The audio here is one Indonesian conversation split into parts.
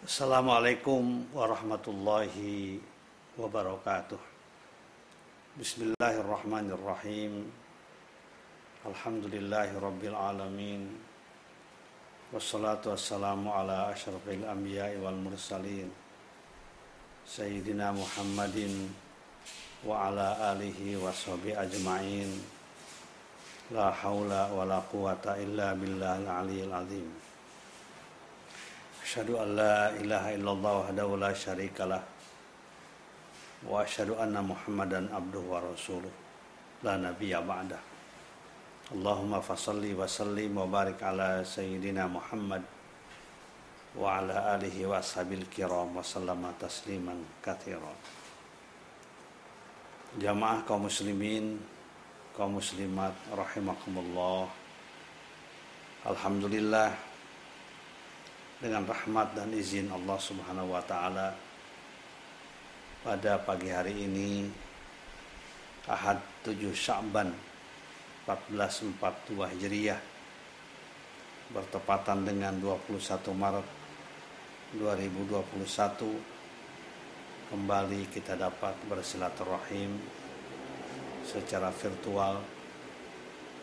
Assalamualaikum warahmatullahi wabarakatuh. Bismillahirrahmanirrahim. Alhamdulillahi rabbil alamin. Wassalatu wassalamu ala asyrafil anbiya'i wal mursalin. Sayyidina Muhammadin wa ala alihi wa sahbihi ajma'in. La haula wa la quwata illa billahil aliyyil azim. Asyhadu an la ilaha illallah wahdahu la syarikalah wa asyhadu anna Muhammadan abduhu wa rasuluh la nabiyya ba'da. Allahumma fasalli wa sallim wa ala sayyidina Muhammad wa ala alihi wa ashabil kiram wa sallama tasliman katsiran. Jamaah kaum muslimin, kaum muslimat rahimakumullah. Alhamdulillah dengan rahmat dan izin Allah Subhanahu wa taala. Pada pagi hari ini Ahad 7 Sya'ban 1442 Hijriah bertepatan dengan 21 Maret 2021 kembali kita dapat bersilaturahim secara virtual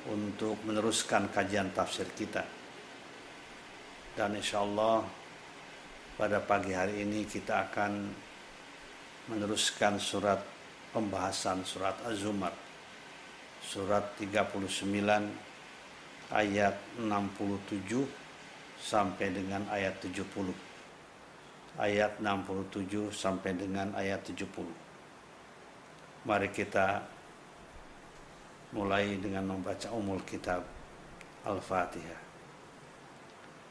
untuk meneruskan kajian tafsir kita dan insya Allah pada pagi hari ini kita akan meneruskan surat pembahasan surat Az-Zumar. Surat 39 ayat 67 sampai dengan ayat 70 ayat 67 sampai dengan ayat 70 mari kita mulai dengan membaca umul kitab Al-Fatihah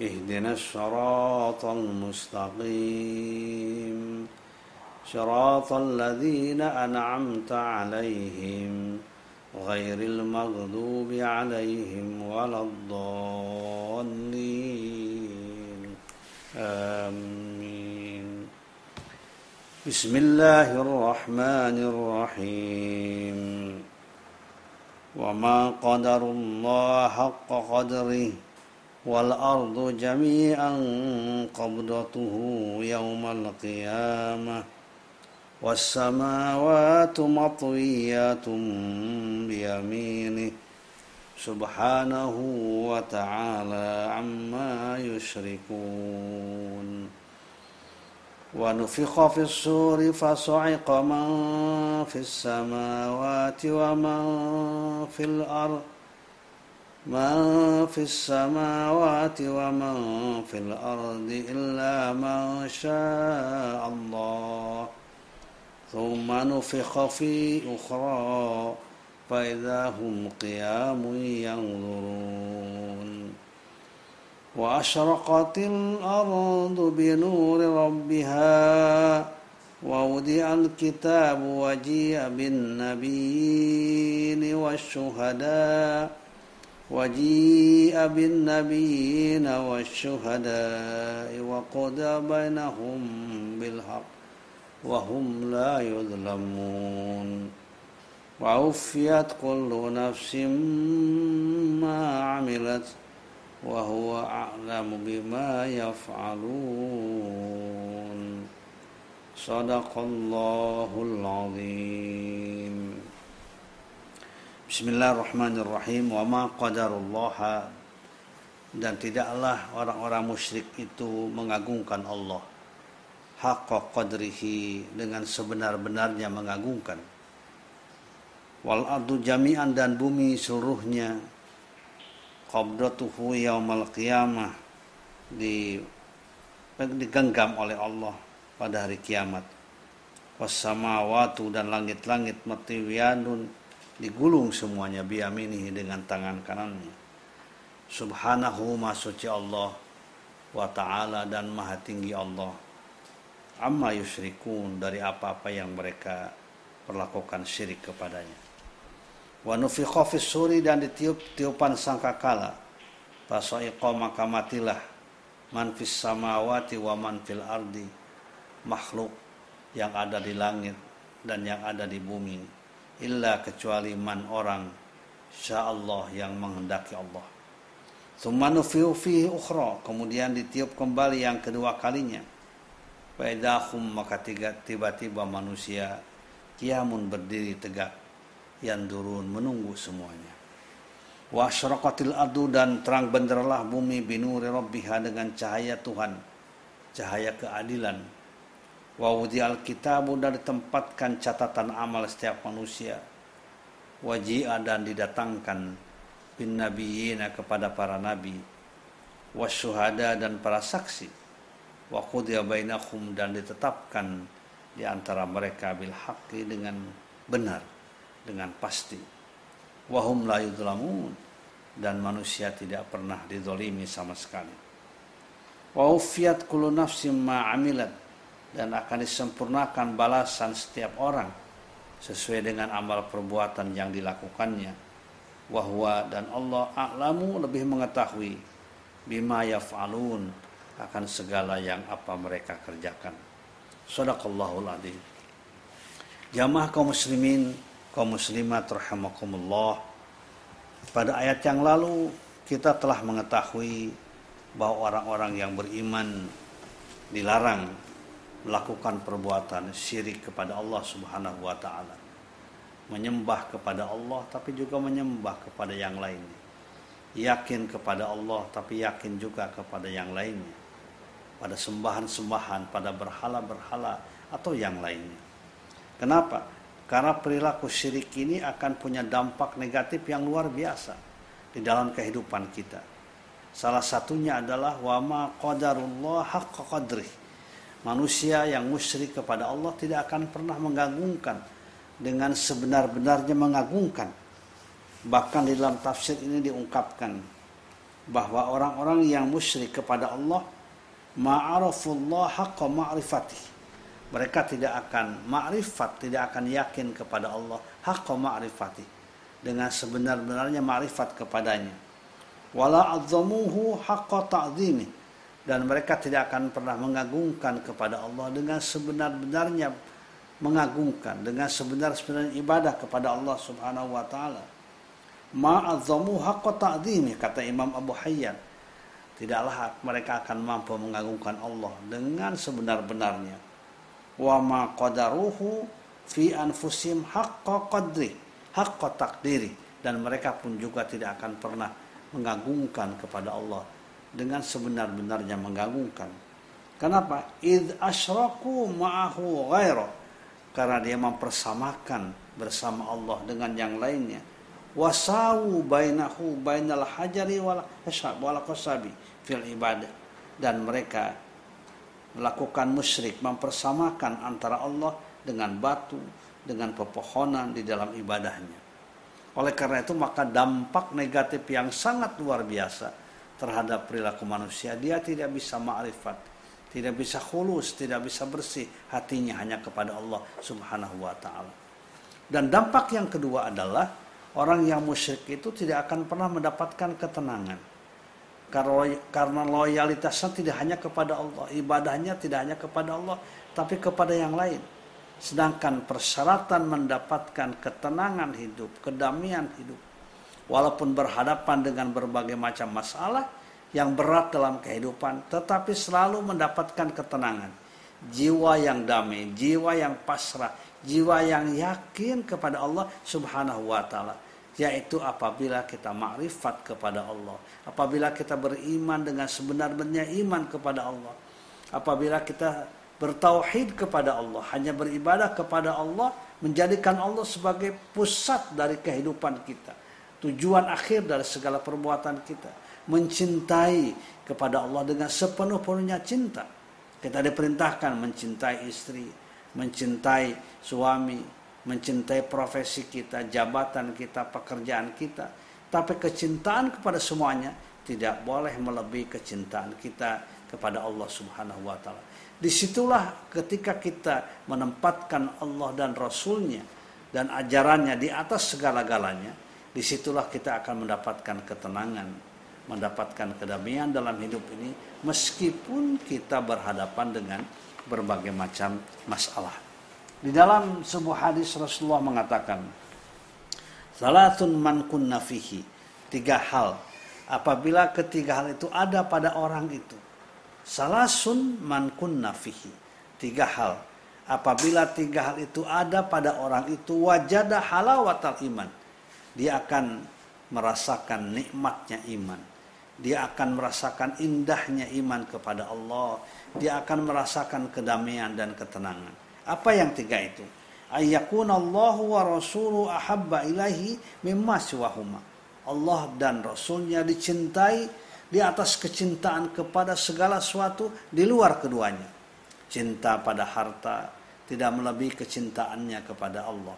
اهدنا الصراط المستقيم. صراط الذين أنعمت عليهم غير المغضوب عليهم ولا الضالين. آمين. بسم الله الرحمن الرحيم. وما قدر الله حق قدره والأرض جميعا قبضته يوم القيامة والسماوات مطويات بيمينه سبحانه وتعالى عما يشركون. ونفخ في الصور فصعق من في السماوات ومن في الأرض. من في السماوات ومن في الأرض إلا من شاء الله. ثم نفخ في أخرى فإذا هم قيام ينظرون. وأشرقت الأرض بنور ربها ووضع الكتاب وجيء بالنبيين والشهداء وجيء بالنبيين والشهداء وقضى بينهم بالحق وهم لا يظلمون وعفيت كل نفس ما عملت وهو أعلم بما يفعلون صدق الله العظيم Bismillahirrahmanirrahim. Wa ma qadarullah dan tidaklah orang-orang musyrik itu mengagungkan Allah. Haqqa qadrihi. Dengan sebenar-benarnya mengagungkan. Wal ardu jami'an dan bumi seluruhnya. Qabdatuhu yaumal qiyamah. Di digenggam oleh Allah pada hari kiamat. Was samawatu dan langit-langit matiwiyanun digulung semuanya biyaminihi dengan tangan kanannya. Subhanahu ma suci Allah wa ta'ala dan maha tinggi Allah. Amma yusyrikun dari apa-apa yang mereka perlakukan syirik kepadanya. Wa nufikha suri dan ditiup tiupan sangkakala. Fasaiqa maka matilah. Man fis samawati wa man fil ardi. Makhluk yang ada di langit dan yang ada di bumi illa kecuali man orang Allah yang menghendaki Allah. Nufiu fihi ukhra. Kemudian ditiup kembali yang kedua kalinya. Faidahum maka tiba-tiba manusia kiamun berdiri tegak. Yang turun menunggu semuanya. Wa asyraqatil adu dan terang benderlah bumi binuri rabbiha dengan cahaya Tuhan, cahaya keadilan. Wa wudi'al kitabu dan ditempatkan catatan amal setiap manusia. Waji'a dan didatangkan bin nabiyina kepada para nabi. Wasyuhada dan para saksi wa qudiya bainahum dan ditetapkan di antara mereka bil haqqi dengan benar dengan pasti wahum la yudlamun dan manusia tidak pernah didolimi sama sekali wa ufiyat kullu nafsin ma amilat dan akan disempurnakan balasan setiap orang sesuai dengan amal perbuatan yang dilakukannya wahwa dan Allah a'lamu lebih mengetahui bima yaf'alun akan segala yang apa mereka kerjakan. Sadaqallahul adzim. Jamaah kaum muslimin, kaum muslimat rahimakumullah. Pada ayat yang lalu kita telah mengetahui bahwa orang-orang yang beriman dilarang melakukan perbuatan syirik kepada Allah Subhanahu wa taala. Menyembah kepada Allah tapi juga menyembah kepada yang lainnya. Yakin kepada Allah tapi yakin juga kepada yang lainnya pada sembahan-sembahan, pada berhala-berhala atau yang lainnya. Kenapa? Karena perilaku syirik ini akan punya dampak negatif yang luar biasa di dalam kehidupan kita. Salah satunya adalah wama qadarullah haqqa qadri. Manusia yang musyrik kepada Allah tidak akan pernah mengagungkan dengan sebenar-benarnya mengagungkan. Bahkan di dalam tafsir ini diungkapkan bahwa orang-orang yang musyrik kepada Allah ma'arafullah haqqa ma'rifati. Mereka tidak akan ma'rifat, tidak akan yakin kepada Allah haqqa ma'rifati. Dengan sebenar-benarnya ma'rifat kepadanya. Wala azzamuhu haqqa ta'zimi. Dan mereka tidak akan pernah mengagungkan kepada Allah dengan sebenar-benarnya mengagungkan dengan sebenar-benarnya ibadah kepada Allah Subhanahu wa taala. Ma'azzamu haqqa kata Imam Abu Hayyan. Tidaklah mereka akan mampu mengagungkan Allah dengan sebenar-benarnya. Wa ma qadaruhu fi anfusim haqqa qadri haqqa takdiri dan mereka pun juga tidak akan pernah mengagungkan kepada Allah dengan sebenar-benarnya mengagungkan. Kenapa? Id asyraku ma'ahu ghairu karena dia mempersamakan bersama Allah dengan yang lainnya. Wasawu bainahu bainal hajari wal wal qasabi fil ibadah. Dan mereka melakukan musyrik mempersamakan antara Allah dengan batu dengan pepohonan di dalam ibadahnya. Oleh karena itu maka dampak negatif yang sangat luar biasa terhadap perilaku manusia. Dia tidak bisa ma'rifat tidak bisa khulus tidak bisa bersih hatinya hanya kepada Allah Subhanahu wa taala. Dan dampak yang kedua adalah orang yang musyrik itu tidak akan pernah mendapatkan ketenangan. Karena loyalitasnya tidak hanya kepada Allah, ibadahnya tidak hanya kepada Allah, tapi kepada yang lain. Sedangkan persyaratan mendapatkan ketenangan hidup, kedamaian hidup, walaupun berhadapan dengan berbagai macam masalah yang berat dalam kehidupan, tetapi selalu mendapatkan ketenangan. Jiwa yang damai, jiwa yang pasrah, jiwa yang yakin kepada Allah Subhanahu wa taala yaitu apabila kita makrifat kepada Allah, apabila kita beriman dengan sebenar-benarnya iman kepada Allah, apabila kita bertauhid kepada Allah, hanya beribadah kepada Allah, menjadikan Allah sebagai pusat dari kehidupan kita, tujuan akhir dari segala perbuatan kita, mencintai kepada Allah dengan sepenuh-penuhnya cinta. Kita diperintahkan mencintai istri, mencintai suami, mencintai profesi kita, jabatan kita, pekerjaan kita. Tapi kecintaan kepada semuanya tidak boleh melebihi kecintaan kita kepada Allah Subhanahu wa taala. Di situlah ketika kita menempatkan Allah dan Rasulnya dan ajarannya di atas segala-galanya, di situlah kita akan mendapatkan ketenangan, mendapatkan kedamaian dalam hidup ini, meskipun kita berhadapan dengan berbagai macam masalah. Di dalam sebuah hadis Rasulullah mengatakan, Salatun man kunna fihi. Tiga hal. Apabila ketiga hal itu ada pada orang itu. Salasun man kunna fihi. Tiga hal. Apabila tiga hal itu ada pada orang itu wajada halawatal iman. Dia akan merasakan nikmatnya iman. Dia akan merasakan indahnya iman kepada Allah. Dia akan merasakan kedamaian dan ketenangan. Apa yang tiga itu? ayyakuna Allahu wa rasuluhu ahabba ilahi mimma siwahuma. Allah dan Rasulnya dicintai di atas kecintaan kepada segala sesuatu di luar keduanya. Cinta pada harta tidak melebihi kecintaannya kepada Allah.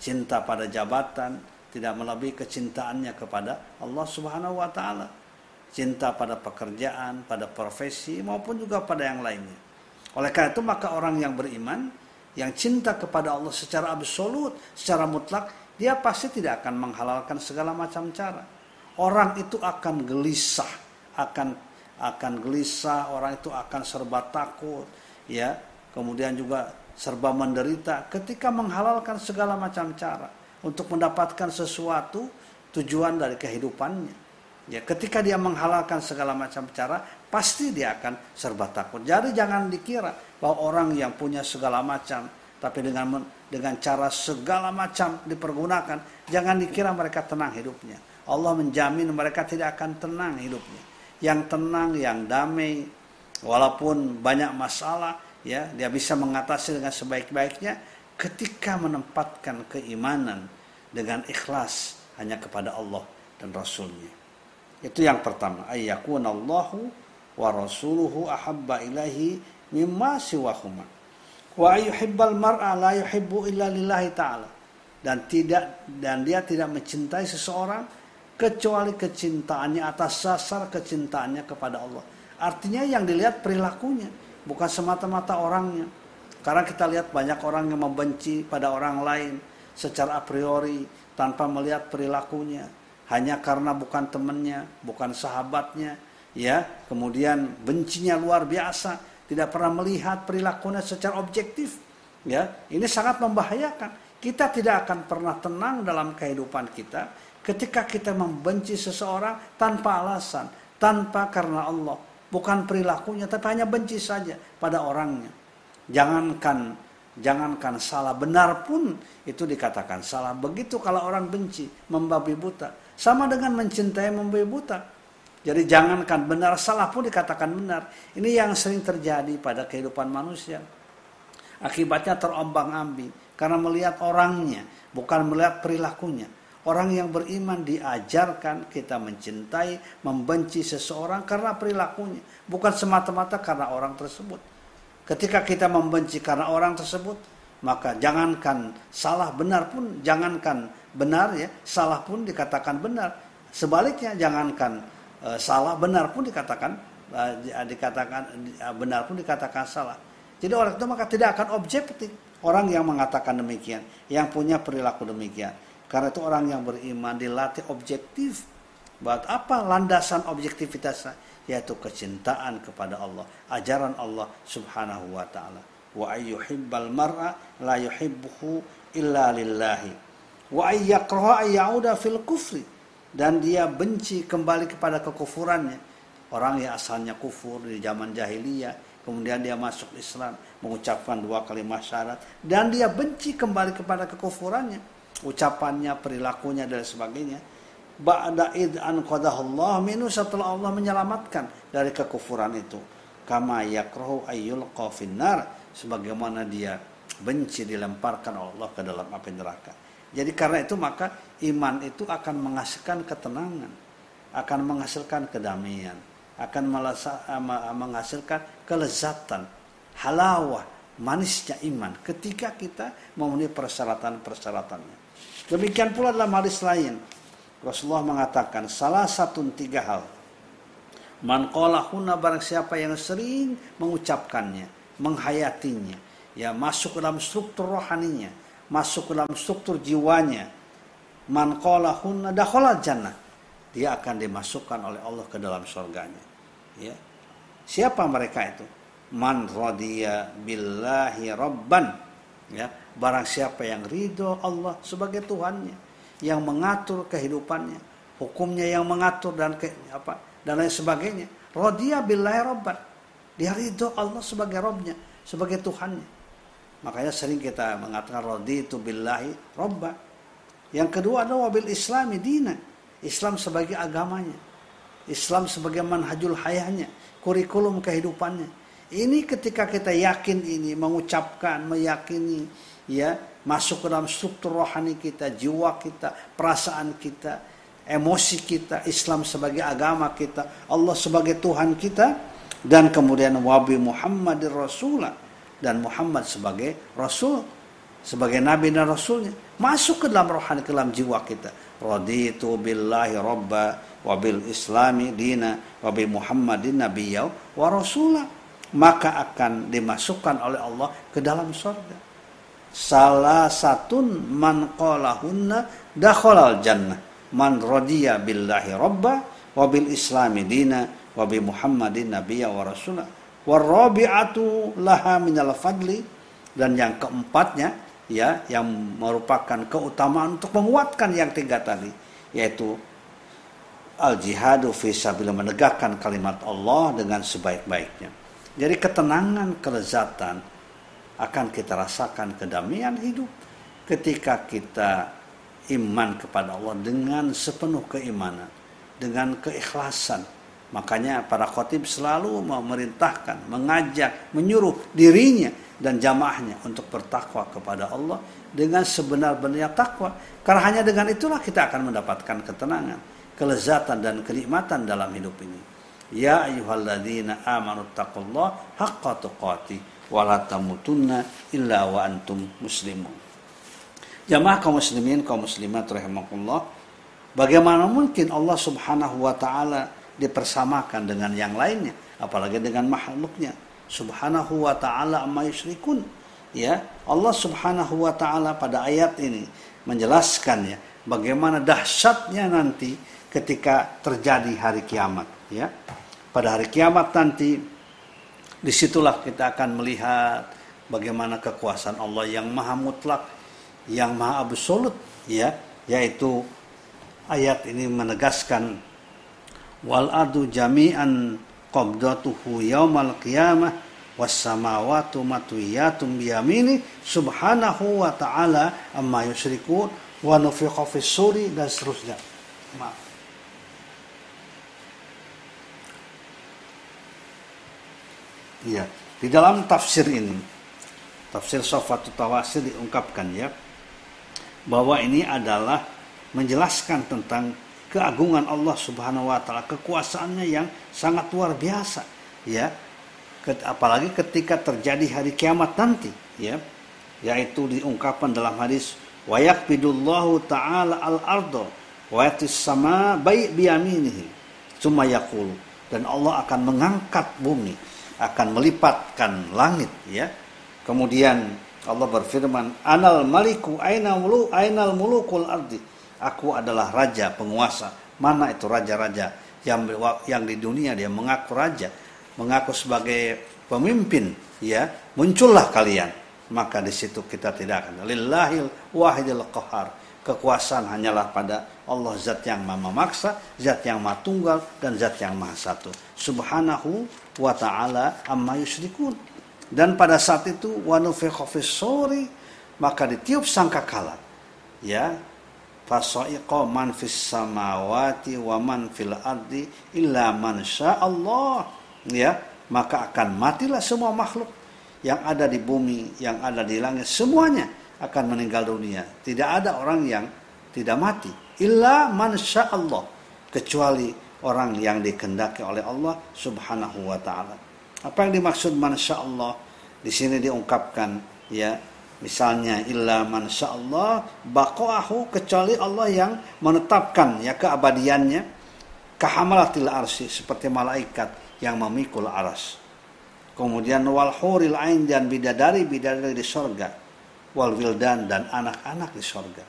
Cinta pada jabatan tidak melebihi kecintaannya kepada Allah Subhanahu wa taala. Cinta pada pekerjaan, pada profesi maupun juga pada yang lainnya. Oleh karena itu maka orang yang beriman yang cinta kepada Allah secara absolut, secara mutlak, dia pasti tidak akan menghalalkan segala macam cara. Orang itu akan gelisah, akan akan gelisah, orang itu akan serba takut, ya. Kemudian juga serba menderita ketika menghalalkan segala macam cara untuk mendapatkan sesuatu tujuan dari kehidupannya. Ya, ketika dia menghalalkan segala macam cara, pasti dia akan serba takut. Jadi jangan dikira bahwa orang yang punya segala macam, tapi dengan dengan cara segala macam dipergunakan, jangan dikira mereka tenang hidupnya. Allah menjamin mereka tidak akan tenang hidupnya. Yang tenang, yang damai, walaupun banyak masalah, ya dia bisa mengatasi dengan sebaik-baiknya ketika menempatkan keimanan dengan ikhlas hanya kepada Allah dan Rasulnya. Itu yang pertama. Ayyakun Allahu wa rasuluhu ahabba ilahi mimma siwahuma. Wa ayyuhibbal mar'a la yuhibbu illa lillahi ta'ala. Dan tidak dan dia tidak mencintai seseorang kecuali kecintaannya atas dasar kecintaannya kepada Allah. Artinya yang dilihat perilakunya, bukan semata-mata orangnya. Karena kita lihat banyak orang yang membenci pada orang lain secara a priori tanpa melihat perilakunya hanya karena bukan temannya, bukan sahabatnya, ya, kemudian bencinya luar biasa, tidak pernah melihat perilakunya secara objektif, ya, ini sangat membahayakan. Kita tidak akan pernah tenang dalam kehidupan kita ketika kita membenci seseorang tanpa alasan, tanpa karena Allah, bukan perilakunya, tapi hanya benci saja pada orangnya. Jangankan jangankan salah benar pun itu dikatakan salah. Begitu kalau orang benci, membabi buta, sama dengan mencintai memberi buta. Jadi jangankan benar salah pun dikatakan benar. Ini yang sering terjadi pada kehidupan manusia. Akibatnya terombang-ambing karena melihat orangnya, bukan melihat perilakunya. Orang yang beriman diajarkan kita mencintai, membenci seseorang karena perilakunya, bukan semata-mata karena orang tersebut. Ketika kita membenci karena orang tersebut, maka jangankan salah benar pun jangankan benar ya, salah pun dikatakan benar. Sebaliknya jangankan e, salah benar pun dikatakan e, dikatakan e, benar pun dikatakan salah. Jadi orang itu maka tidak akan objektif orang yang mengatakan demikian, yang punya perilaku demikian. Karena itu orang yang beriman dilatih objektif. Buat apa landasan objektivitasnya? Yaitu kecintaan kepada Allah, ajaran Allah Subhanahu wa taala. Wa ayyuhibbal mar'a la yuhibbuhu illa lillahi. Wa ayyakraha ayyauda fil kufri. Dan dia benci kembali kepada kekufurannya. Orang yang asalnya kufur di zaman jahiliyah kemudian dia masuk Islam mengucapkan dua kalimat syarat dan dia benci kembali kepada kekufurannya. Ucapannya perilakunya dan sebagainya ba'da id an qadahullah minu setelah Allah menyelamatkan dari kekufuran itu kama yakrahu ayyul qafinnar sebagaimana dia benci dilemparkan Allah ke dalam api neraka jadi karena itu maka iman itu akan menghasilkan ketenangan, akan menghasilkan kedamaian, akan menghasilkan kelezatan, halawah, manisnya iman ketika kita memenuhi persyaratan-persyaratannya. Demikian pula dalam hadis lain, Rasulullah mengatakan salah satu tiga hal. Man qalahuna barang siapa yang sering mengucapkannya, menghayatinya, ya masuk dalam struktur rohaninya, masuk dalam struktur jiwanya. Man qalahuna dakhala jannah. Dia akan dimasukkan oleh Allah ke dalam surganya. Ya. Siapa mereka itu? Man radiya billahi rabban. Ya, barang siapa yang ridho Allah sebagai Tuhannya, yang mengatur kehidupannya, hukumnya yang mengatur dan ke, apa dan lain sebagainya. Rodiya billahi rabban. Dia ridho Allah sebagai Robnya, sebagai Tuhannya. Makanya sering kita mengatakan rodi itu billahi robba. Yang kedua adalah wabil islami dina. Islam sebagai agamanya. Islam sebagai manhajul hayahnya. Kurikulum kehidupannya. Ini ketika kita yakin ini, mengucapkan, meyakini, ya masuk ke dalam struktur rohani kita, jiwa kita, perasaan kita, emosi kita, Islam sebagai agama kita, Allah sebagai Tuhan kita, dan kemudian wabi Muhammadir Rasulah dan Muhammad sebagai Rasul, sebagai Nabi dan Rasulnya masuk ke dalam rohani ke dalam jiwa kita. Raditu billahi robba wabil islami dina wabi Muhammadin nabiyau wa rasulah maka akan dimasukkan oleh Allah ke dalam surga. Salah satu man qalahunna dakhalal jannah. Man radiya billahi rabba wa bil islami dina wa bi muhammadin nabiyya wa rasulah. Rabi'atu laha minal fadli. Dan yang keempatnya ya yang merupakan keutamaan untuk menguatkan yang tiga tadi yaitu al jihadu fi sabil menegakkan kalimat Allah dengan sebaik-baiknya. Jadi ketenangan, kelezatan akan kita rasakan kedamaian hidup ketika kita iman kepada Allah dengan sepenuh keimanan, dengan keikhlasan. Makanya para khotib selalu memerintahkan, mengajak, menyuruh dirinya dan jamaahnya untuk bertakwa kepada Allah dengan sebenar-benarnya takwa. Karena hanya dengan itulah kita akan mendapatkan ketenangan, kelezatan dan kenikmatan dalam hidup ini. Ya ayyuhalladzina amanu taqullaha haqqa tuqatih wa la tamutunna illa wa antum muslimun. Jamaah kaum muslimin, kaum muslimat rahimakumullah. Bagaimana mungkin Allah Subhanahu wa taala dipersamakan dengan yang lainnya, apalagi dengan makhluknya. Subhanahu wa taala amma yusyrikun. Ya, Allah Subhanahu wa taala pada ayat ini menjelaskan ya bagaimana dahsyatnya nanti ketika terjadi hari kiamat, ya. Pada hari kiamat nanti di situlah kita akan melihat bagaimana kekuasaan Allah yang maha mutlak yang maha absolut ya yaitu ayat ini menegaskan wal adu jami'an qabdatuhu yaumal qiyamah was samawati matwiyatum biyamini subhanahu wa ta'ala amma yusyrikun wa nufiqa fis suri dan seterusnya. Maaf Iya, di dalam tafsir ini, tafsir Sofatut Tawasir diungkapkan ya, bahwa ini adalah menjelaskan tentang keagungan Allah Subhanahu wa taala, kekuasaannya yang sangat luar biasa, ya. Apalagi ketika terjadi hari kiamat nanti, ya. Yaitu diungkapkan dalam hadis wa yaqbidullahu ta'ala al-ardo wa sama baik biyaminihi cuma yaqulu dan Allah akan mengangkat bumi akan melipatkan langit ya kemudian Allah berfirman, "Anal maliku aina mulu ainal mulukul ardi." Aku adalah raja penguasa. Mana itu raja-raja yang yang di dunia dia mengaku raja, mengaku sebagai pemimpin, ya, muncullah kalian. Maka di situ kita tidak akan lillahil wahidil qahar. Kekuasaan hanyalah pada Allah zat yang maha memaksa, zat yang maha tunggal dan zat yang maha satu. Subhanahu wa ta'ala amma yusyrikun dan pada saat itu wanufikha sori maka ditiup sangkakala. Ya. Fasaiqa man fis samawati wa man fil ardi illa man Allah. Ya, maka akan matilah semua makhluk yang ada di bumi, yang ada di langit, semuanya akan meninggal dunia. Tidak ada orang yang tidak mati. Illa man Allah. Kecuali orang yang dikendaki oleh Allah subhanahu wa ta'ala. Apa yang dimaksud mansya Allah? Di sini diungkapkan ya misalnya illa mansya Allah baqahu kecuali Allah yang menetapkan ya keabadiannya kahamalatil arsi seperti malaikat yang memikul aras kemudian wal huril ain dan bidadari bidadari di sorga wal wildan dan anak-anak di sorga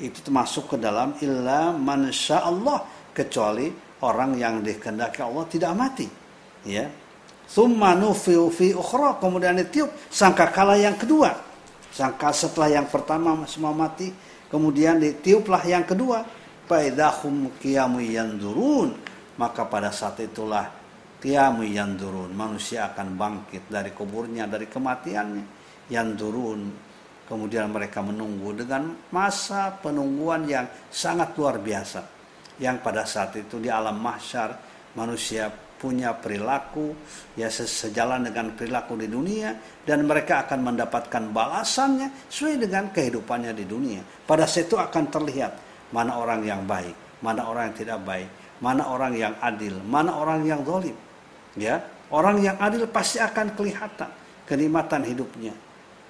itu termasuk ke dalam illa man Allah kecuali orang yang dikehendaki Allah tidak mati ya Thumma nufiu fi ukhra, kemudian ditiup sangka kala yang kedua. Sangka setelah yang pertama semua mati, kemudian ditiuplah yang kedua. Faidahum qiyamu yanzurun. Maka pada saat itulah qiyamu yanzurun. Manusia akan bangkit dari kuburnya, dari kematiannya. Yanzurun. Kemudian mereka menunggu dengan masa penungguan yang sangat luar biasa. Yang pada saat itu di alam mahsyar manusia punya perilaku ya sejalan dengan perilaku di dunia dan mereka akan mendapatkan balasannya sesuai dengan kehidupannya di dunia. Pada saat itu akan terlihat mana orang yang baik, mana orang yang tidak baik, mana orang yang adil, mana orang yang zalim. Ya, orang yang adil pasti akan kelihatan kenikmatan hidupnya.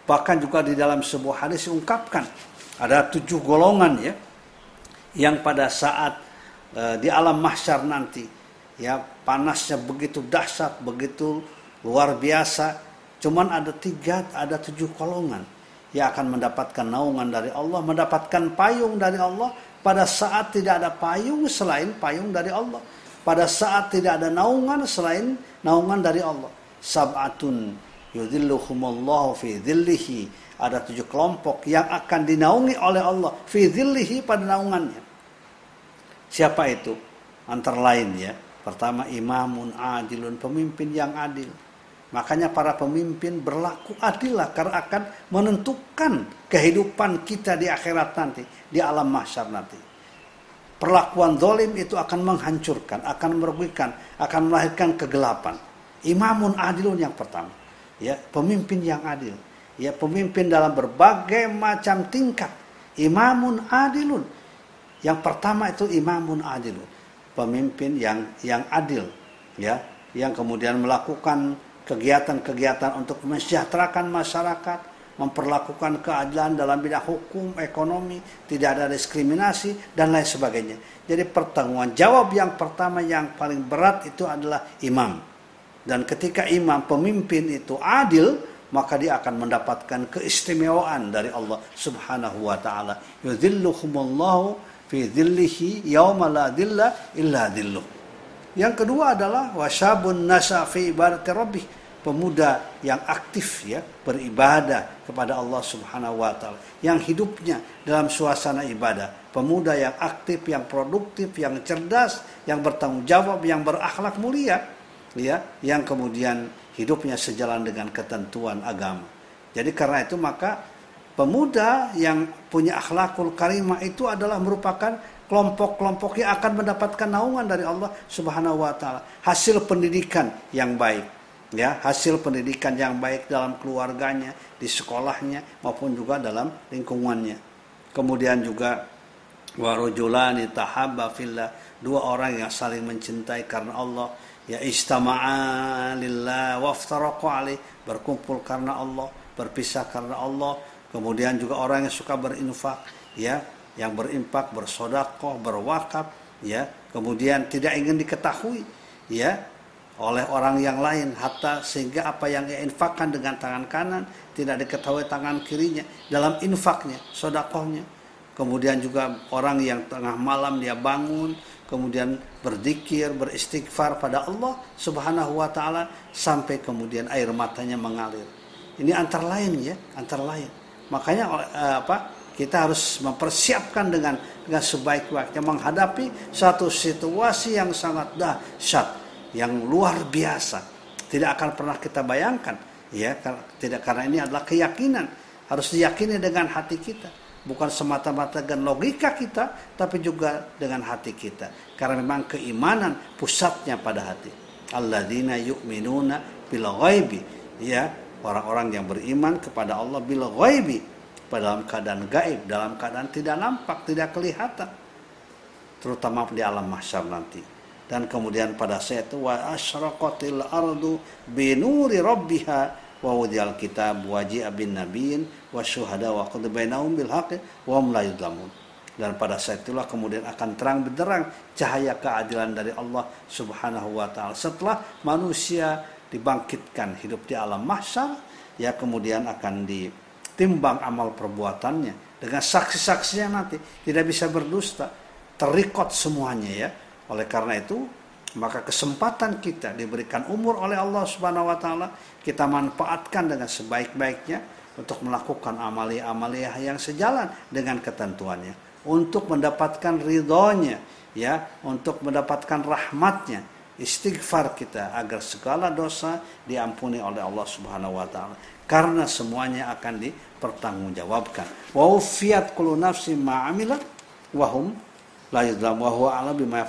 Bahkan juga di dalam sebuah hadis diungkapkan ada tujuh golongan ya yang pada saat uh, di alam mahsyar nanti. Ya panasnya begitu dahsyat begitu luar biasa. Cuman ada tiga ada tujuh kolongan yang akan mendapatkan naungan dari Allah mendapatkan payung dari Allah. Pada saat tidak ada payung selain payung dari Allah. Pada saat tidak ada naungan selain naungan dari Allah. Sab'atun yudhilluhumullahu fi dhillihi. Ada tujuh kelompok yang akan dinaungi oleh Allah fi dhillihi pada naungannya siapa itu antara lain ya Pertama imamun adilun, pemimpin yang adil. Makanya para pemimpin berlaku adil lah karena akan menentukan kehidupan kita di akhirat nanti, di alam mahsyar nanti. Perlakuan dolim itu akan menghancurkan, akan merugikan, akan melahirkan kegelapan. Imamun adilun yang pertama, ya pemimpin yang adil, ya pemimpin dalam berbagai macam tingkat. Imamun adilun. Yang pertama itu imamun adilun pemimpin yang yang adil ya yang kemudian melakukan kegiatan-kegiatan untuk mensejahterakan masyarakat memperlakukan keadilan dalam bidang hukum, ekonomi, tidak ada diskriminasi dan lain sebagainya. Jadi pertanggungan jawab yang pertama yang paling berat itu adalah imam. Dan ketika imam pemimpin itu adil, maka dia akan mendapatkan keistimewaan dari Allah Subhanahu wa taala. Yudhilluhumullahu fi dhillihi yauma la dhilla illa dhilluh. Yang kedua adalah wasyabun nasa fi ibadati rabbih, pemuda yang aktif ya beribadah kepada Allah Subhanahu wa taala, yang hidupnya dalam suasana ibadah, pemuda yang aktif, yang produktif, yang cerdas, yang bertanggung jawab, yang berakhlak mulia, ya, yang kemudian hidupnya sejalan dengan ketentuan agama. Jadi karena itu maka pemuda yang punya akhlakul karimah itu adalah merupakan kelompok-kelompok yang akan mendapatkan naungan dari Allah Subhanahu wa taala. Hasil pendidikan yang baik, ya, hasil pendidikan yang baik dalam keluarganya, di sekolahnya maupun juga dalam lingkungannya. Kemudian juga warujulani tahabba fillah, dua orang yang saling mencintai karena Allah, ya istama'a lillah waftaraqa berkumpul karena Allah, berpisah karena Allah, Kemudian juga orang yang suka berinfak, ya, yang berinfak, bersodakoh, berwakaf, ya, kemudian tidak ingin diketahui, ya, oleh orang yang lain, hatta sehingga apa yang ia infakkan dengan tangan kanan tidak diketahui tangan kirinya dalam infaknya, sodakohnya. Kemudian juga orang yang tengah malam dia bangun, kemudian berzikir, beristighfar pada Allah Subhanahu wa taala sampai kemudian air matanya mengalir. Ini antara lain ya, antara lain. Makanya eh, apa? Kita harus mempersiapkan dengan dengan sebaik-baiknya menghadapi satu situasi yang sangat dahsyat, yang luar biasa. Tidak akan pernah kita bayangkan, ya, tidak karena ini adalah keyakinan. Harus diyakini dengan hati kita, bukan semata-mata dengan logika kita, tapi juga dengan hati kita. Karena memang keimanan pusatnya pada hati. Alladzina yu'minuna bil ghaibi, ya, orang-orang yang beriman kepada Allah bil ghaibi dalam keadaan gaib, dalam keadaan tidak nampak, tidak kelihatan. Terutama di alam mahsyar nanti. Dan kemudian pada saat itu wa asyraqatil ardu binuri rabbiha wa wudiyal kitab wa bin nabiyin wa syuhada wa qad bainahum bil haqqi wa hum la yudlamun. dan pada saat itulah kemudian akan terang benderang cahaya keadilan dari Allah Subhanahu wa taala. Setelah manusia dibangkitkan hidup di alam mahsyar, ya kemudian akan ditimbang amal perbuatannya. Dengan saksi-saksinya nanti tidak bisa berdusta, terikot semuanya ya. Oleh karena itu, maka kesempatan kita diberikan umur oleh Allah Subhanahu wa taala, kita manfaatkan dengan sebaik-baiknya untuk melakukan amalia-amalia yang sejalan dengan ketentuannya. Untuk mendapatkan ridhonya ya. Untuk mendapatkan rahmatnya istighfar kita agar segala dosa diampuni oleh Allah Subhanahu wa taala. Karena semuanya akan dipertanggungjawabkan. Wa ufiyat kullu nafsin ma amilat wa hum la yudlam wa huwa ala bima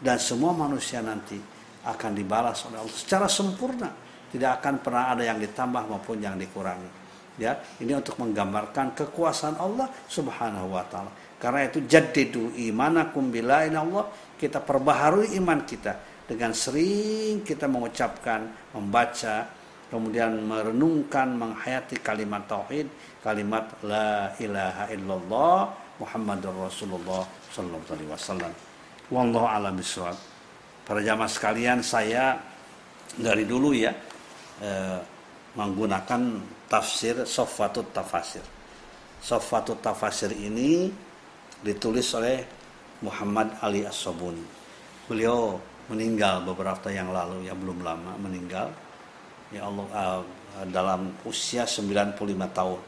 dan semua manusia nanti akan dibalas oleh Allah secara sempurna. Tidak akan pernah ada yang ditambah maupun yang dikurangi. Ya ini untuk menggambarkan kekuasaan Allah Subhanahu wa taala. Karena itu jadidu imanakum bila Allah kita perbaharui iman kita dengan sering kita mengucapkan, membaca, kemudian merenungkan, menghayati kalimat tauhid, kalimat la ilaha illallah Muhammadur Rasulullah sallallahu alaihi wasallam. Wallahu a'lam bishawab. Para jamaah sekalian, saya dari dulu ya eh, menggunakan tafsir Sofatut Tafasir. Sofatut Tafasir ini ditulis oleh Muhammad Ali As-Sobuni. Beliau meninggal beberapa yang lalu ya belum lama meninggal ya Allah uh, dalam usia 95 tahun.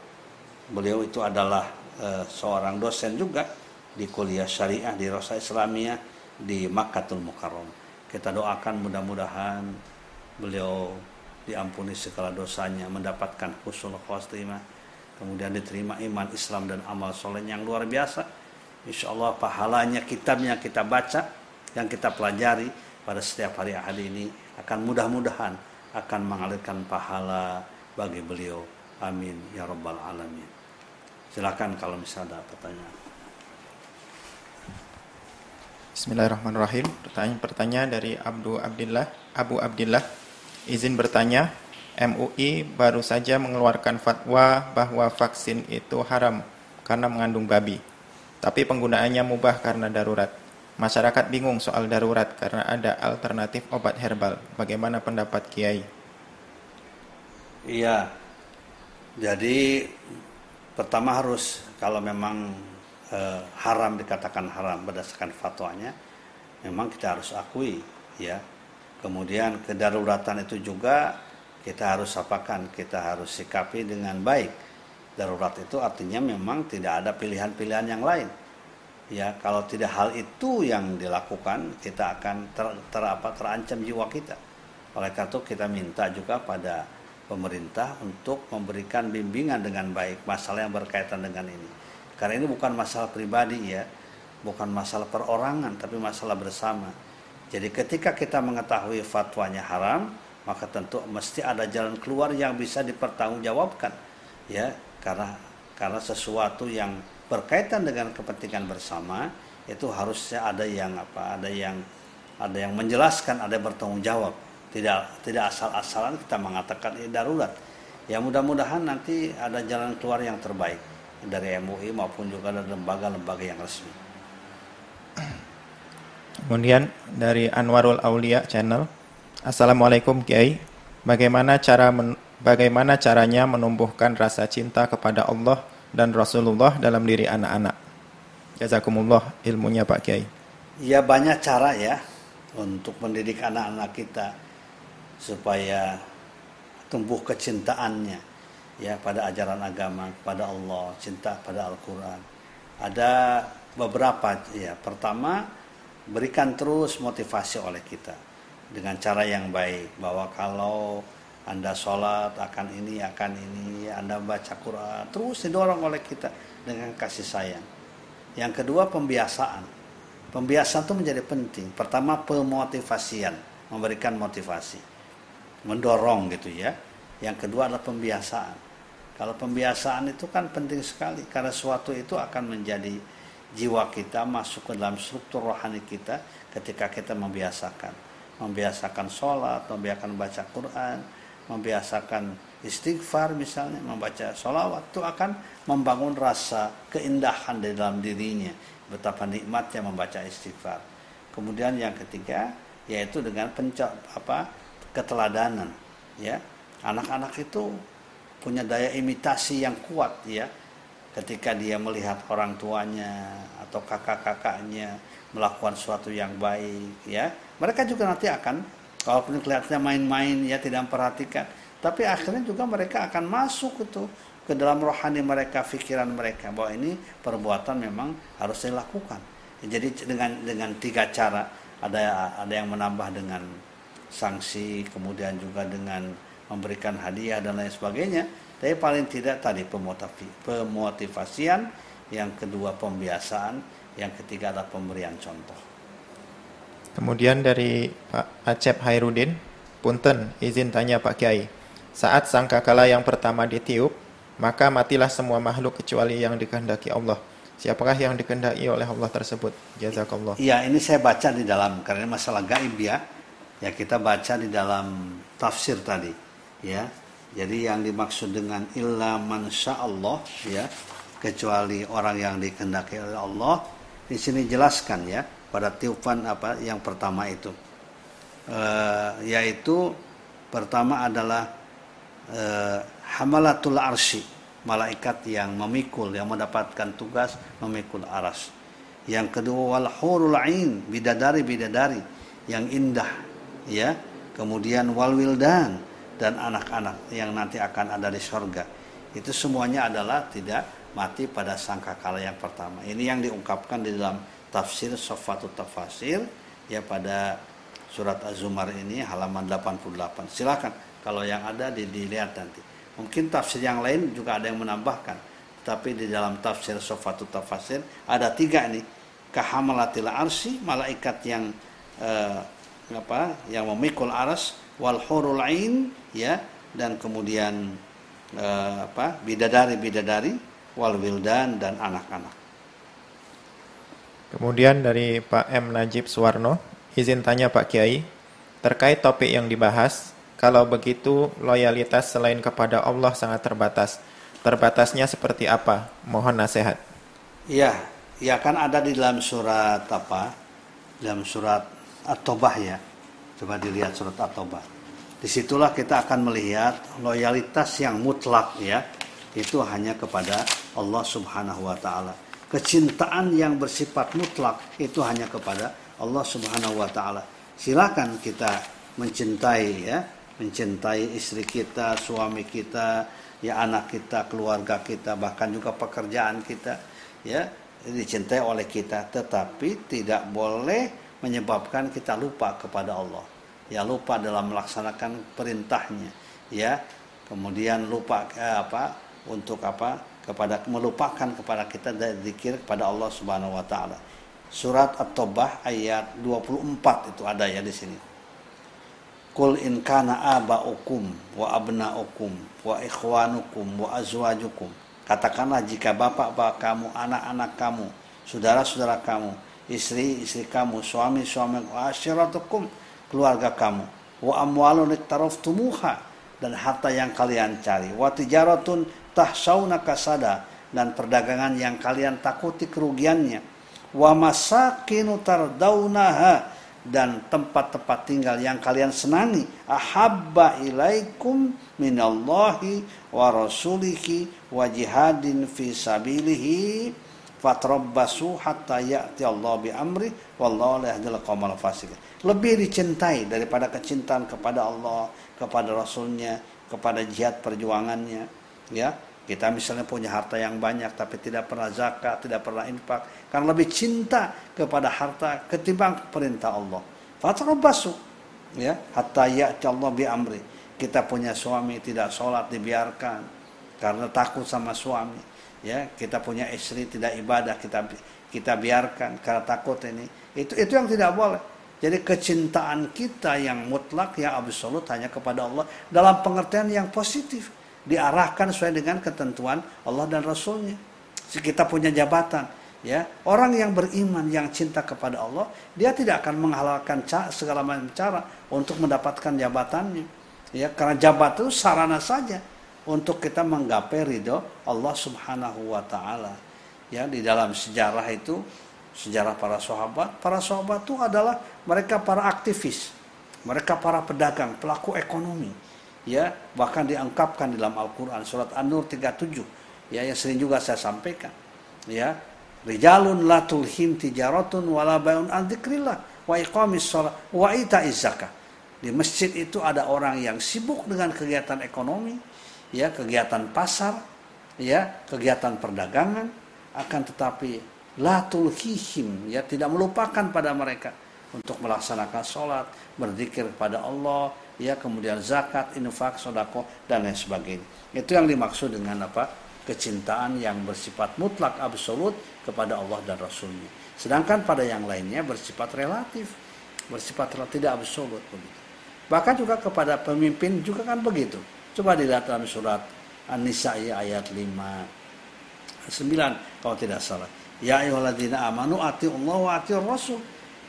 Beliau itu adalah uh, seorang dosen juga di kuliah syariah di Rosa Islamiyah di Makkatul Mukarram. Kita doakan mudah-mudahan beliau diampuni segala dosanya, mendapatkan husnul khotimah, kemudian diterima iman Islam dan amal soleh yang luar biasa Insya Allah pahalanya kitabnya kita baca yang kita pelajari pada setiap hari ahad ini akan mudah-mudahan akan mengalirkan pahala bagi beliau. Amin ya rabbal alamin. Silakan kalau misalnya ada pertanyaan. Bismillahirrahmanirrahim. Pertanyaan-pertanyaan dari Abdu Abdillah, Abu Abdillah. Izin bertanya, MUI baru saja mengeluarkan fatwa bahwa vaksin itu haram karena mengandung babi tapi penggunaannya mubah karena darurat. Masyarakat bingung soal darurat karena ada alternatif obat herbal. Bagaimana pendapat Kiai? Iya. Jadi pertama harus kalau memang e, haram dikatakan haram berdasarkan fatwanya, memang kita harus akui ya. Kemudian kedaruratan itu juga kita harus apakan, kita harus sikapi dengan baik darurat itu artinya memang tidak ada pilihan-pilihan yang lain. Ya, kalau tidak hal itu yang dilakukan, kita akan ter, ter apa, terancam jiwa kita. Oleh karena itu kita minta juga pada pemerintah untuk memberikan bimbingan dengan baik masalah yang berkaitan dengan ini. Karena ini bukan masalah pribadi ya, bukan masalah perorangan, tapi masalah bersama. Jadi ketika kita mengetahui fatwanya haram, maka tentu mesti ada jalan keluar yang bisa dipertanggungjawabkan. Ya, karena karena sesuatu yang berkaitan dengan kepentingan bersama itu harusnya ada yang apa ada yang ada yang menjelaskan ada yang bertanggung jawab. Tidak tidak asal-asalan kita mengatakan ini darurat. Ya mudah-mudahan nanti ada jalan keluar yang terbaik dari MUI maupun juga dari lembaga-lembaga yang resmi. Kemudian dari Anwarul Aulia channel Assalamualaikum Kiai. Bagaimana cara bagaimana caranya menumbuhkan rasa cinta kepada Allah dan Rasulullah dalam diri anak-anak. Jazakumullah ilmunya Pak Kiai. Ya banyak cara ya untuk mendidik anak-anak kita supaya tumbuh kecintaannya ya pada ajaran agama pada Allah, cinta pada Al-Qur'an. Ada beberapa ya. Pertama, berikan terus motivasi oleh kita dengan cara yang baik bahwa kalau anda sholat akan ini, akan ini, Anda baca Quran, terus didorong oleh kita dengan kasih sayang. Yang kedua pembiasaan. Pembiasaan itu menjadi penting. Pertama pemotivasian, memberikan motivasi. Mendorong gitu ya. Yang kedua adalah pembiasaan. Kalau pembiasaan itu kan penting sekali karena suatu itu akan menjadi jiwa kita masuk ke dalam struktur rohani kita ketika kita membiasakan. Membiasakan sholat, membiasakan baca Quran, membiasakan istighfar misalnya membaca sholawat itu akan membangun rasa keindahan di dalam dirinya. Betapa nikmatnya membaca istighfar. Kemudian yang ketiga yaitu dengan pencak apa keteladanan ya. Anak-anak itu punya daya imitasi yang kuat ya. Ketika dia melihat orang tuanya atau kakak-kakaknya melakukan sesuatu yang baik ya. Mereka juga nanti akan kalaupun kelihatannya main-main ya tidak memperhatikan. Tapi akhirnya juga mereka akan masuk itu ke dalam rohani mereka pikiran mereka bahwa ini perbuatan memang harus dilakukan. Jadi dengan dengan tiga cara. Ada ada yang menambah dengan sanksi kemudian juga dengan memberikan hadiah dan lain sebagainya. Tapi paling tidak tadi pemotivasian yang kedua pembiasaan yang ketiga adalah pemberian contoh kemudian dari Pak Acep Hairudin punten izin tanya Pak Kiai saat sangkakala yang pertama ditiup maka matilah semua makhluk kecuali yang dikehendaki Allah Siapakah yang dikehendaki oleh Allah tersebut? Jazakallah. Iya, ini saya baca di dalam karena masalah gaib ya. Ya kita baca di dalam tafsir tadi, ya. Jadi yang dimaksud dengan illa man Allah ya, kecuali orang yang dikehendaki oleh Allah, di sini jelaskan ya pada tiupan apa yang pertama itu. E, yaitu pertama adalah e, hamalatul arsy malaikat yang memikul yang mendapatkan tugas memikul aras. Yang kedua wal hurul ain bidadari bidadari yang indah ya. Kemudian wal wildan dan anak-anak yang nanti akan ada di sorga. Itu semuanya adalah tidak mati pada sangkakala yang pertama. Ini yang diungkapkan di dalam tafsir Sofatut Tafasir ya pada surat Az-Zumar ini halaman 88. Silakan kalau yang ada dilihat nanti. Mungkin tafsir yang lain juga ada yang menambahkan. Tapi di dalam tafsir Sofatut Tafasir ada tiga nih. Kahamalatil arsi, malaikat yang eh, apa yang memikul aras wal hurul ain ya dan kemudian eh, apa bidadari bidadari wal wildan dan anak-anak. Kemudian dari Pak M Najib Suwarno, izin tanya Pak Kiai terkait topik yang dibahas kalau begitu, loyalitas selain kepada Allah sangat terbatas. Terbatasnya seperti apa? Mohon nasihat. Iya, ya kan ada di dalam surat apa? Dalam surat At-Taubah ya. Coba dilihat surat At-Taubah. Di situlah kita akan melihat loyalitas yang mutlak ya. Itu hanya kepada Allah subhanahu wa ta'ala. Kecintaan yang bersifat mutlak itu hanya kepada Allah subhanahu wa ta'ala. Silakan kita mencintai ya mencintai istri kita, suami kita, ya anak kita, keluarga kita, bahkan juga pekerjaan kita, ya dicintai oleh kita, tetapi tidak boleh menyebabkan kita lupa kepada Allah. Ya lupa dalam melaksanakan perintahnya, ya. Kemudian lupa eh, apa untuk apa kepada melupakan kepada kita dari zikir kepada Allah Subhanahu wa taala. Surat At-Taubah ayat 24 itu ada ya di sini. Kul in kana abaukum wa abnaukum wa ikhwanukum wa azwajukum. Katakanlah jika bapak-bapak kamu, anak-anak kamu, saudara-saudara kamu, istri-istri kamu, suami-suami, asyiratukum, keluarga kamu, wa amwalun tumuha dan harta yang kalian cari, wa tijaratun tahsauna kasada dan perdagangan yang kalian takuti kerugiannya, wa masakinu tardaunaha dan tempat-tempat tinggal yang kalian senangi. Ahabba ilaikum minallahi wa rasulihi wa jihadin fi sabilihi. Fatrabbasu hatta ya'ti Allah bi amri. Wallahu la yahdil qaumal fasiqin. Lebih dicintai daripada kecintaan kepada Allah kepada rasulnya kepada jihad perjuangannya ya kita misalnya punya harta yang banyak tapi tidak pernah zakat, tidak pernah infak, karena lebih cinta kepada harta ketimbang perintah Allah. Fatarabbasu ya, hatta ya'ti Allah bi amri. Kita punya suami tidak sholat dibiarkan karena takut sama suami. Ya, kita punya istri tidak ibadah kita kita biarkan karena takut ini. Itu itu yang tidak boleh. Jadi kecintaan kita yang mutlak yang absolut hanya kepada Allah dalam pengertian yang positif diarahkan sesuai dengan ketentuan Allah dan Rasulnya. Kita punya jabatan, ya orang yang beriman yang cinta kepada Allah, dia tidak akan menghalalkan segala macam cara untuk mendapatkan jabatannya. Ya, karena jabatan itu sarana saja untuk kita menggapai ridho Allah Subhanahu wa taala. Ya, di dalam sejarah itu sejarah para sahabat, para sahabat itu adalah mereka para aktivis, mereka para pedagang, pelaku ekonomi. Ya, bahkan diangkapkan dalam Al-Qur'an surat An-Nur 37 ya yang sering juga saya sampaikan. Ya, rijalun la tulhim tijaratun wala bayun an dzikrillah wa iqamis shalah wa ita'iz zakah. Di masjid itu ada orang yang sibuk dengan kegiatan ekonomi, ya kegiatan pasar, ya kegiatan perdagangan, akan tetapi la tulhihim ya tidak melupakan pada mereka untuk melaksanakan sholat, berzikir kepada Allah, ya kemudian zakat, infak, sodako dan lain sebagainya. Itu yang dimaksud dengan apa? Kecintaan yang bersifat mutlak absolut kepada Allah dan Rasulnya. Sedangkan pada yang lainnya bersifat relatif, bersifat tidak absolut begitu. Bahkan juga kepada pemimpin juga kan begitu Coba dilihat dalam surat An-Nisa ayat 5 9 kalau tidak salah. Ya ayyuhalladzina amanu Allah wa atiur rasul.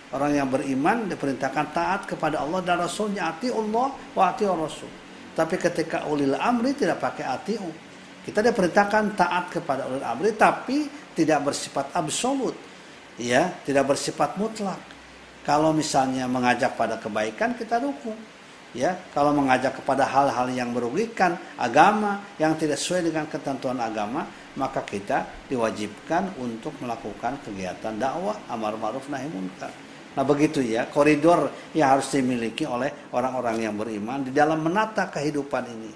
Orang yang beriman diperintahkan taat kepada Allah dan Rasulnya ati Allah wa atiur rasul. Tapi ketika ulil amri tidak pakai atiu. Kita diperintahkan taat kepada ulil amri tapi tidak bersifat absolut. Ya, tidak bersifat mutlak. Kalau misalnya mengajak pada kebaikan kita dukung ya kalau mengajak kepada hal-hal yang merugikan agama yang tidak sesuai dengan ketentuan agama maka kita diwajibkan untuk melakukan kegiatan dakwah amar ma'ruf nahi munkar nah begitu ya koridor yang harus dimiliki oleh orang-orang yang beriman di dalam menata kehidupan ini.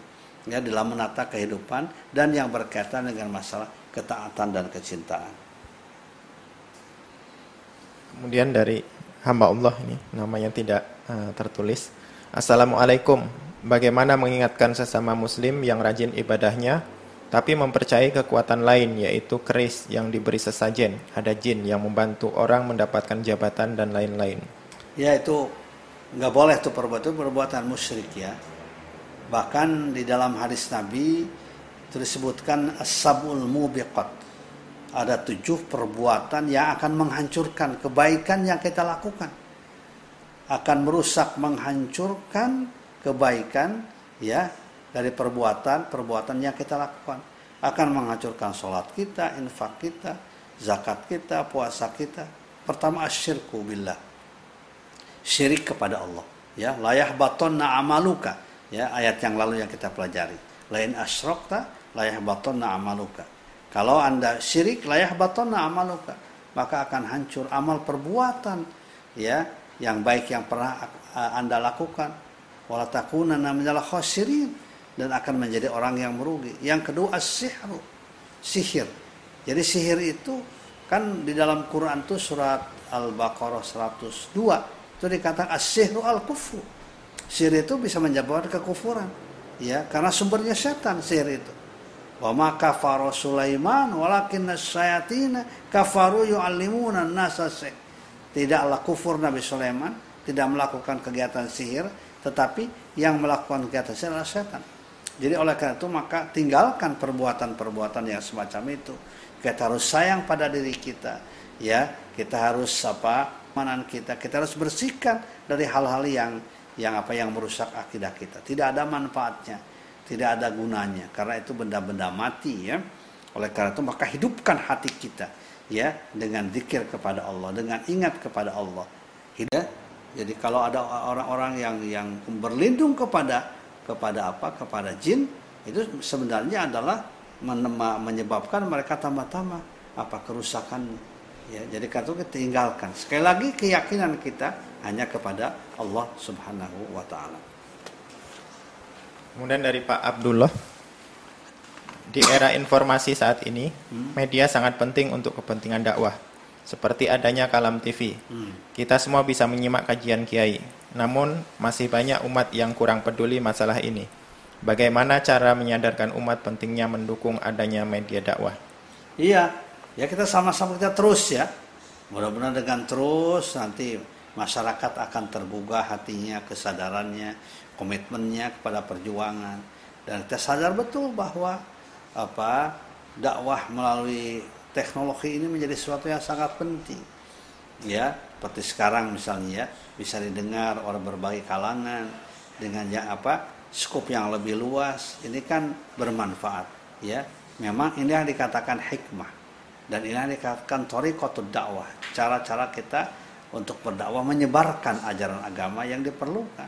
Ya dalam menata kehidupan dan yang berkaitan dengan masalah ketaatan dan kecintaan. Kemudian dari hamba Allah ini namanya tidak uh, tertulis. Assalamualaikum. Bagaimana mengingatkan sesama muslim yang rajin ibadahnya tapi mempercayai kekuatan lain yaitu keris yang diberi sesajen, ada jin yang membantu orang mendapatkan jabatan dan lain-lain. Ya itu nggak boleh tuh perbuatan perbuatan musyrik ya. Bahkan di dalam hadis Nabi itu disebutkan asabul mubiqat. Ada tujuh perbuatan yang akan menghancurkan kebaikan yang kita lakukan akan merusak menghancurkan kebaikan ya dari perbuatan-perbuatan yang kita lakukan akan menghancurkan sholat kita, infak kita, zakat kita, puasa kita. Pertama asyirku billah. Syirik kepada Allah. Ya, layah batonna amaluka. Ya, ayat yang lalu yang kita pelajari. Lain asyrokta, layah batonna amaluka. Kalau Anda syirik, layah batonna amaluka. Maka akan hancur amal perbuatan. Ya, yang baik yang pernah Anda lakukan wala takunanna minal khasirin dan akan menjadi orang yang merugi. Yang kedua as-sihru, sihir. Jadi sihir itu kan di dalam Quran itu surat Al-Baqarah 102 itu dikatakan as-sihru al-kufru. Sihir itu bisa menyebabkan kekufuran. Ya, karena sumbernya setan sihir itu. Wa ma Sulaiman walakin asyayatina kafaru yu'allimuna an-nasa tidaklah kufur Nabi Sulaiman, tidak melakukan kegiatan sihir, tetapi yang melakukan kegiatan sihir adalah setan. Jadi oleh karena itu maka tinggalkan perbuatan-perbuatan yang semacam itu. Kita harus sayang pada diri kita, ya. Kita harus apa? Manan kita, kita harus bersihkan dari hal-hal yang yang apa yang merusak akidah kita. Tidak ada manfaatnya, tidak ada gunanya karena itu benda-benda mati ya. Oleh karena itu maka hidupkan hati kita ya dengan zikir kepada Allah, dengan ingat kepada Allah. Hidayah. Jadi kalau ada orang-orang yang yang berlindung kepada kepada apa? Kepada jin, itu sebenarnya adalah menyebabkan mereka tambah-tambah apa kerusakan ya jadi kata kita tinggalkan sekali lagi keyakinan kita hanya kepada Allah Subhanahu wa taala kemudian dari Pak Abdullah di era informasi saat ini, hmm. media sangat penting untuk kepentingan dakwah. Seperti adanya Kalam TV. Hmm. Kita semua bisa menyimak kajian kiai. Namun, masih banyak umat yang kurang peduli masalah ini. Bagaimana cara menyadarkan umat pentingnya mendukung adanya media dakwah? Iya, ya kita sama-sama kita terus ya. Mudah-mudahan dengan terus nanti masyarakat akan tergugah hatinya, kesadarannya, komitmennya kepada perjuangan. Dan kita sadar betul bahwa apa dakwah melalui teknologi ini menjadi sesuatu yang sangat penting ya seperti sekarang misalnya ya bisa didengar oleh berbagai kalangan dengan yang apa skup yang lebih luas. Ini kan bermanfaat ya. Memang ini yang dikatakan hikmah. Dan ini yang dikatakan torikotud dakwah cara-cara kita untuk berdakwah menyebarkan ajaran agama yang diperlukan.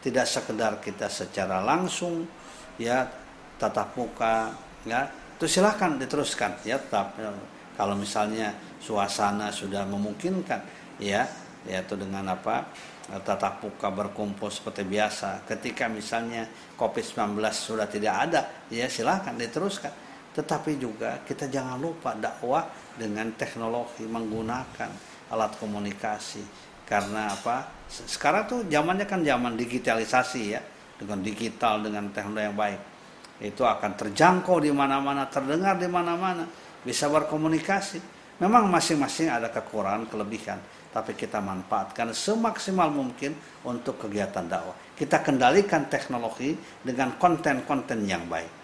Tidak sekedar kita secara langsung ya tatap muka ya. Itu silahkan diteruskan ya. Tetap ya, kalau misalnya suasana sudah memungkinkan ya yaitu dengan apa tatap muka berkumpul seperti biasa. Ketika misalnya COVID-19 sudah tidak ada, ya silahkan diteruskan. Tetapi juga kita jangan lupa dakwah dengan teknologi menggunakan alat komunikasi. Karena apa? Sekarang tuh zamannya kan zaman digitalisasi ya, dengan digital dengan teknologi yang baik. Itu akan terjangkau di mana-mana, terdengar di mana-mana, bisa berkomunikasi. Memang masing-masing ada kekurangan, kelebihan tapi kita manfaatkan semaksimal mungkin untuk kegiatan dakwah. Kita kendalikan teknologi dengan konten-konten yang baik.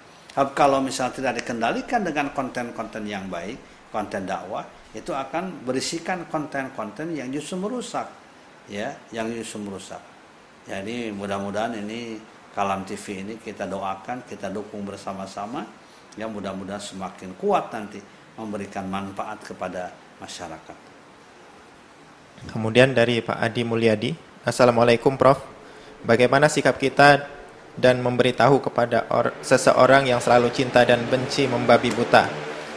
Kalau misalnya tidak dikendalikan dengan konten-konten yang baik, konten dakwah, itu akan berisikan konten-konten yang justru merusak, ya, yang justru merusak. Jadi mudah-mudahan ini Kalam TV ini kita doakan, kita dukung bersama-sama, yang mudah-mudahan semakin kuat nanti memberikan manfaat kepada masyarakat. Kemudian dari Pak Adi Mulyadi, Assalamualaikum Prof. Bagaimana sikap kita dan memberitahu kepada or seseorang yang selalu cinta dan benci membabi buta,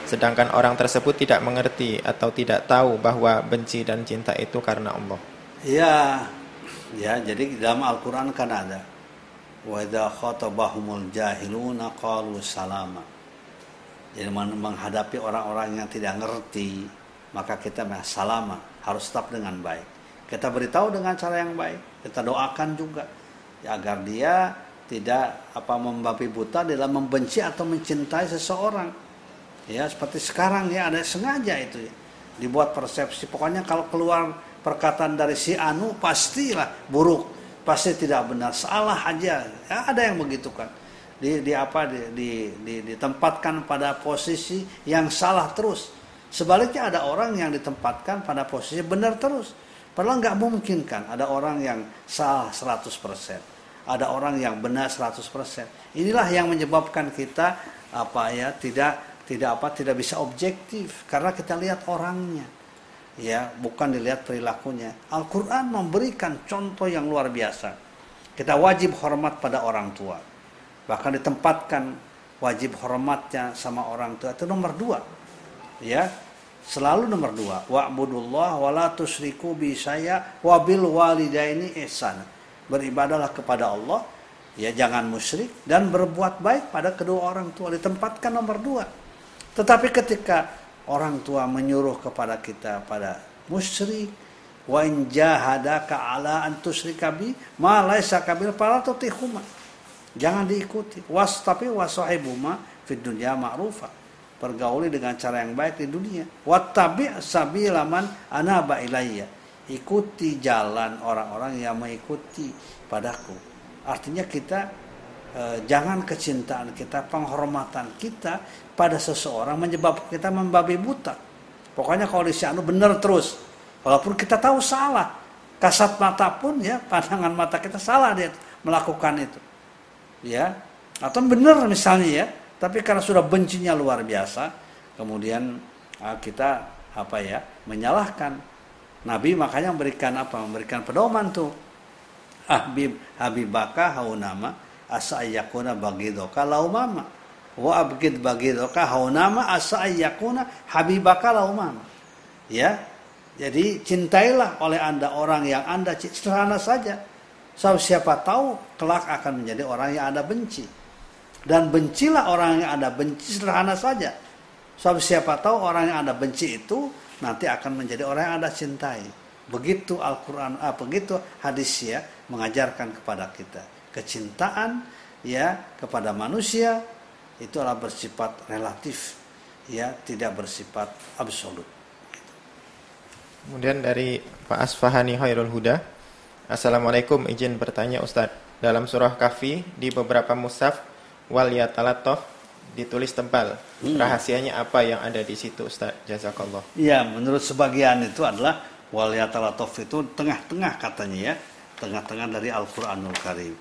sedangkan orang tersebut tidak mengerti atau tidak tahu bahwa benci dan cinta itu karena Allah. Ya, ya. Jadi dalam Al-Quran kan ada wa idza khatabahumul jahiluna qalu salama. Jadi menghadapi orang-orang yang tidak ngerti, maka kita salama harus tetap dengan baik. Kita beritahu dengan cara yang baik. Kita doakan juga ya, agar dia tidak apa membabi buta dalam membenci atau mencintai seseorang. Ya seperti sekarang ya ada sengaja itu ya. dibuat persepsi. Pokoknya kalau keluar perkataan dari si Anu pastilah buruk, pasti tidak benar, salah aja. Ya, ada yang begitu kan. Di, di apa di, di, di, ditempatkan pada posisi yang salah terus Sebaliknya ada orang yang ditempatkan pada posisi benar terus. Padahal nggak mungkin kan ada orang yang salah 100%. Ada orang yang benar 100%. Inilah yang menyebabkan kita apa ya tidak tidak apa tidak bisa objektif karena kita lihat orangnya. Ya, bukan dilihat perilakunya. Al-Qur'an memberikan contoh yang luar biasa. Kita wajib hormat pada orang tua. Bahkan ditempatkan wajib hormatnya sama orang tua itu nomor dua ya. Selalu nomor dua. Wa'budullah wa la tusriku bi saya wa bil walidaini ihsan beribadalah kepada Allah. Ya jangan musyrik dan berbuat baik pada kedua orang tua. Ditempatkan nomor dua. Tetapi ketika orang tua menyuruh kepada kita pada musyrik wa in jahadaka ala an tusyrika bi ma laisa kabil fala tutihuma. Jangan diikuti. Was tapi wasahibuma fid dunya ma'rufa pergauli dengan cara yang baik di dunia. Wattabi' sabila man anaba ilayya. Ikuti jalan orang-orang yang mengikuti padaku. Artinya kita eh, jangan kecintaan kita, penghormatan kita pada seseorang menyebabkan kita membabi buta. Pokoknya kalau di anu benar terus. Walaupun kita tahu salah. Kasat mata pun ya, pandangan mata kita salah dia melakukan itu. Ya. Atau benar misalnya ya, tapi karena sudah bencinya luar biasa, kemudian uh, kita apa ya menyalahkan Nabi makanya memberikan apa? Memberikan pedoman tuh. Habib Habibaka haunama asa ayakuna bagidoka laumama. Wa abgid bagidoka haunama asa ayakuna habibaka laumama. Ya. Jadi cintailah oleh Anda orang yang Anda sederhana saja. So, siapa tahu kelak akan menjadi orang yang Anda benci dan bencilah orang yang Anda benci sederhana saja. Sebab siapa tahu orang yang Anda benci itu nanti akan menjadi orang yang Anda cintai. Begitu Al-Qur'an ah, begitu hadis ya mengajarkan kepada kita. Kecintaan ya kepada manusia itu adalah bersifat relatif ya, tidak bersifat absolut. Kemudian dari Pak Asfahani Khairul Huda. Assalamualaikum, izin bertanya Ustadz. Dalam surah Kafi di beberapa mushaf wal yatalatof ditulis tebal. Hmm. Rahasianya apa yang ada di situ Ustaz? Jazakallah. Iya, menurut sebagian itu adalah wal yatalatof itu tengah-tengah katanya ya. Tengah-tengah dari Al-Qur'anul Karim.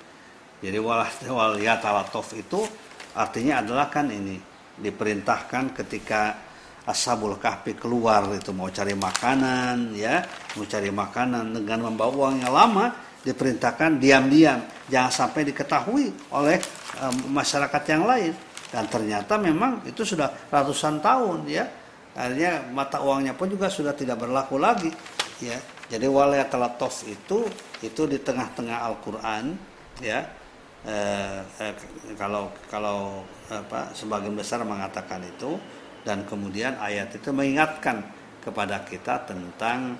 Jadi wal wal yatalatof itu artinya adalah kan ini diperintahkan ketika ashabul kahfi keluar itu mau cari makanan ya mau cari makanan dengan membawa uang yang lama diperintahkan diam-diam jangan sampai diketahui oleh um, masyarakat yang lain. Dan ternyata memang itu sudah ratusan tahun ya. Akhirnya mata uangnya pun juga sudah tidak berlaku lagi ya. Jadi walayatalatos itu itu di tengah-tengah Al-Qur'an ya. Eh, eh, kalau kalau apa sebagian besar mengatakan itu dan kemudian ayat itu mengingatkan kepada kita tentang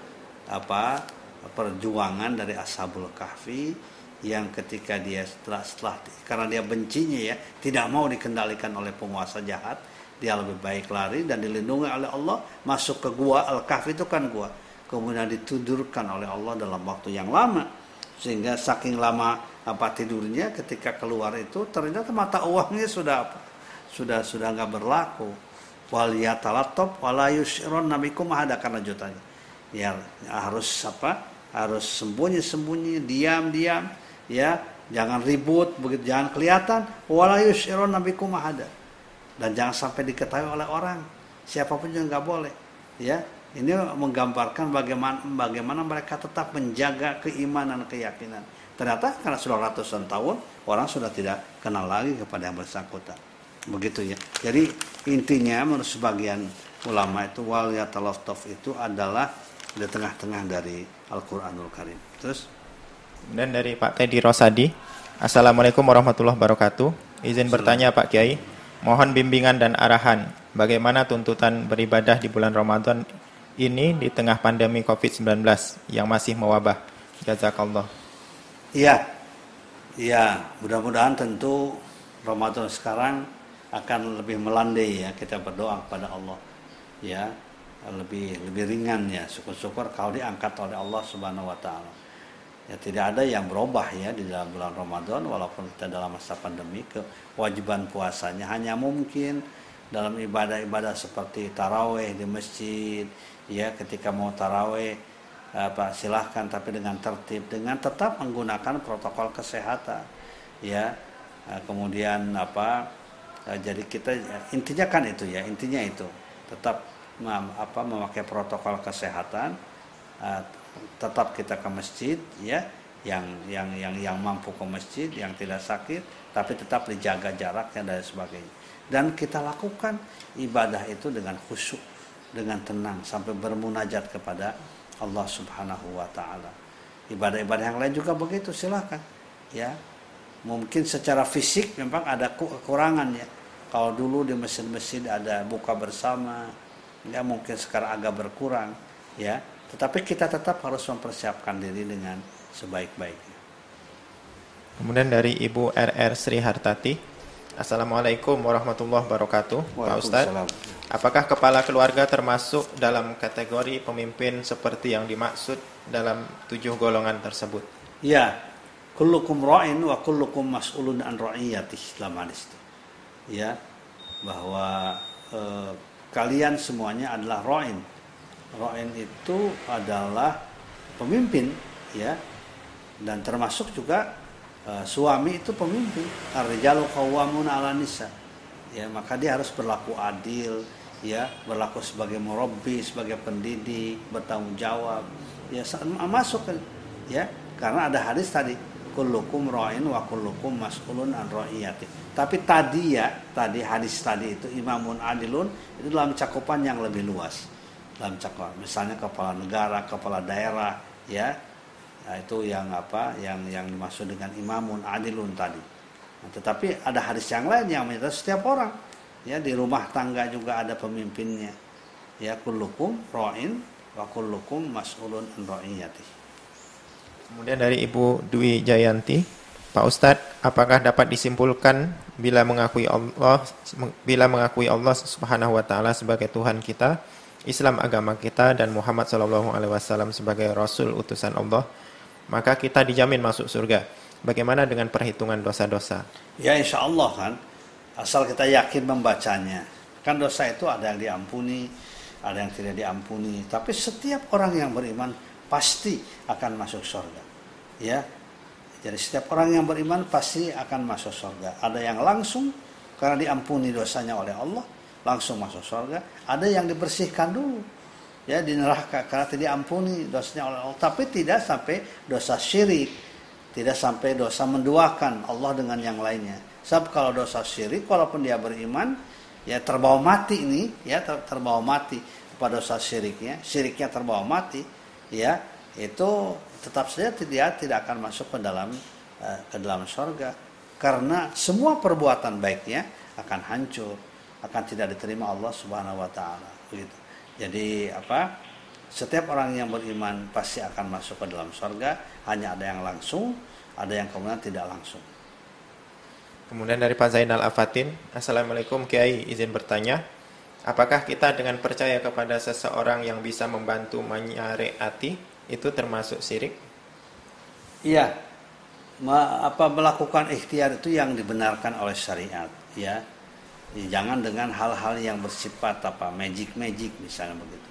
apa perjuangan dari ashabul kahfi yang ketika dia setelah setelah karena dia bencinya ya tidak mau dikendalikan oleh penguasa jahat dia lebih baik lari dan dilindungi oleh Allah masuk ke gua al kahfi itu kan gua kemudian ditudurkan oleh Allah dalam waktu yang lama sehingga saking lama apa tidurnya ketika keluar itu ternyata mata uangnya sudah sudah sudah nggak berlaku. Wal yatalatop wala yusron nabikum ada karena ya harus apa? Harus sembunyi sembunyi diam diam ya. Jangan ribut begitu. Jangan kelihatan wala yusron nabikum ada dan jangan sampai diketahui oleh orang. Siapa pun juga nggak boleh ya. Ini menggambarkan bagaimana bagaimana mereka tetap menjaga keimanan keyakinan. Ternyata karena sudah ratusan tahun orang sudah tidak kenal lagi kepada yang bersangkutan. Begitu ya. Jadi intinya menurut sebagian ulama itu wal yatalaftaf itu adalah di tengah-tengah dari Al-Qur'anul Karim. Terus dan dari Pak Teddy Rosadi. Assalamualaikum warahmatullahi wabarakatuh. Izin bertanya Pak Kiai, mohon bimbingan dan arahan bagaimana tuntutan beribadah di bulan Ramadan ini di tengah pandemi Covid-19 yang masih mewabah. Jazakallah. Iya, iya. Mudah-mudahan tentu Ramadan sekarang akan lebih melandai ya kita berdoa kepada Allah. Ya, lebih lebih ringan ya. Syukur-syukur kalau diangkat oleh Allah Subhanahu Wa Taala. Ya tidak ada yang berubah ya di dalam bulan Ramadan walaupun kita dalam masa pandemi kewajiban puasanya hanya mungkin dalam ibadah-ibadah seperti taraweh di masjid ya ketika mau taraweh apa silahkan tapi dengan tertib dengan tetap menggunakan protokol kesehatan ya nah, kemudian apa eh, jadi kita intinya kan itu ya intinya itu tetap apa memakai protokol kesehatan eh, tetap kita ke masjid ya yang yang yang yang mampu ke masjid yang tidak sakit tapi tetap dijaga jaraknya dan sebagainya dan kita lakukan ibadah itu dengan khusyuk dengan tenang sampai bermunajat kepada Allah Subhanahu wa taala. Ibadah-ibadah yang lain juga begitu, silahkan. Ya. Mungkin secara fisik memang ada kekurangan ya. Kalau dulu di mesin-mesin ada buka bersama, ya mungkin sekarang agak berkurang, ya. Tetapi kita tetap harus mempersiapkan diri dengan sebaik-baiknya. Kemudian dari Ibu RR Sri Hartati, Assalamualaikum warahmatullahi wabarakatuh, Pak Ustadz. Apakah kepala keluarga termasuk dalam kategori pemimpin seperti yang dimaksud dalam tujuh golongan tersebut? Ya, kullukum ra'in wa kullukum mas'ulun an ra'iyatih dalam hadis itu. Ya, bahwa eh, kalian semuanya adalah ra'in. Ra'in itu adalah pemimpin, ya. Dan termasuk juga eh, suami itu pemimpin. Ar-rijalu qawwamuna 'ala nisa. Ya, maka dia harus berlaku adil, ya berlaku sebagai murabbi sebagai pendidik bertanggung jawab ya masuk ya karena ada hadis tadi kullukum ra'in wa kullukum mas'ulun an ra'iyati. Tapi tadi ya tadi hadis tadi itu imamun adilun itu dalam cakupan yang lebih luas. Dalam cakupan misalnya kepala negara kepala daerah ya. Nah, itu yang apa yang yang dimaksud dengan imamun adilun tadi. Nah, tetapi ada hadis yang lain yang menyatakan setiap orang ya di rumah tangga juga ada pemimpinnya. Ya kullukum ra'in wa kullukum mas'ulun an ra'iyati kemudian dari Ibu Dwi Jayanti Pak Ustadz apakah dapat disimpulkan bila mengakui Allah bila mengakui Allah Subhanahu wa taala sebagai Tuhan kita Islam agama kita dan Muhammad Shallallahu alaihi wasallam sebagai rasul utusan Allah maka kita dijamin masuk surga bagaimana dengan perhitungan dosa-dosa ya insya Allah kan asal kita yakin membacanya. Kan dosa itu ada yang diampuni, ada yang tidak diampuni. Tapi setiap orang yang beriman pasti akan masuk surga. Ya, Jadi setiap orang yang beriman pasti akan masuk surga. Ada yang langsung karena diampuni dosanya oleh Allah, langsung masuk surga. Ada yang dibersihkan dulu ya di neraka karena tidak diampuni dosanya oleh Allah. Tapi tidak sampai dosa syirik, tidak sampai dosa menduakan Allah dengan yang lainnya. Sebab kalau dosa syirik, walaupun dia beriman, ya terbawa mati ini, ya ter, terbawa mati pada dosa syiriknya, syiriknya terbawa mati, ya itu tetap saja tidak tidak akan masuk ke dalam uh, ke dalam surga karena semua perbuatan baiknya akan hancur akan tidak diterima Allah Subhanahu wa taala begitu. Jadi apa? Setiap orang yang beriman pasti akan masuk ke dalam surga, hanya ada yang langsung, ada yang kemudian tidak langsung. Kemudian dari Pak Zainal Afatin, Assalamualaikum Kiai, izin bertanya, apakah kita dengan percaya kepada seseorang yang bisa membantu menyariati itu termasuk syirik? Iya, apa melakukan ikhtiar itu yang dibenarkan oleh syariat, ya. Jangan dengan hal-hal yang bersifat apa magic magic misalnya begitu.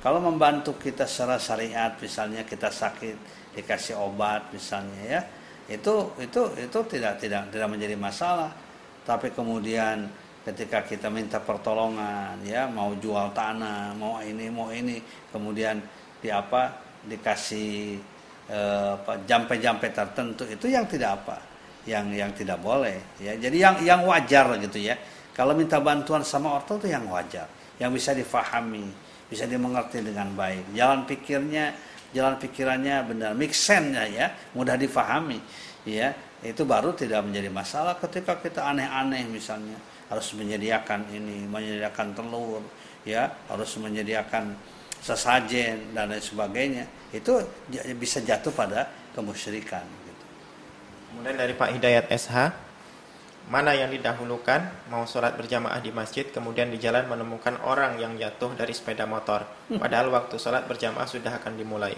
Kalau membantu kita secara syariat, misalnya kita sakit dikasih obat misalnya ya, itu itu itu tidak tidak tidak menjadi masalah. Tapi kemudian ketika kita minta pertolongan ya mau jual tanah mau ini mau ini kemudian di apa dikasih eh, jampe-jampe tertentu itu yang tidak apa yang yang tidak boleh ya. Jadi yang yang wajar gitu ya. Kalau minta bantuan sama orang itu yang wajar yang bisa difahami bisa dimengerti dengan baik. Jalan pikirnya jalan pikirannya benar make ya mudah difahami ya. Itu baru tidak menjadi masalah ketika kita aneh-aneh misalnya harus menyediakan ini menyediakan telur ya harus menyediakan sesajen dan lain sebagainya. Itu bisa jatuh pada kemusyrikan gitu. Kemudian dari Pak Hidayat SH mana yang didahulukan? Mau sholat berjamaah di masjid kemudian di jalan menemukan orang yang jatuh dari sepeda motor. Padahal waktu sholat berjamaah sudah akan dimulai.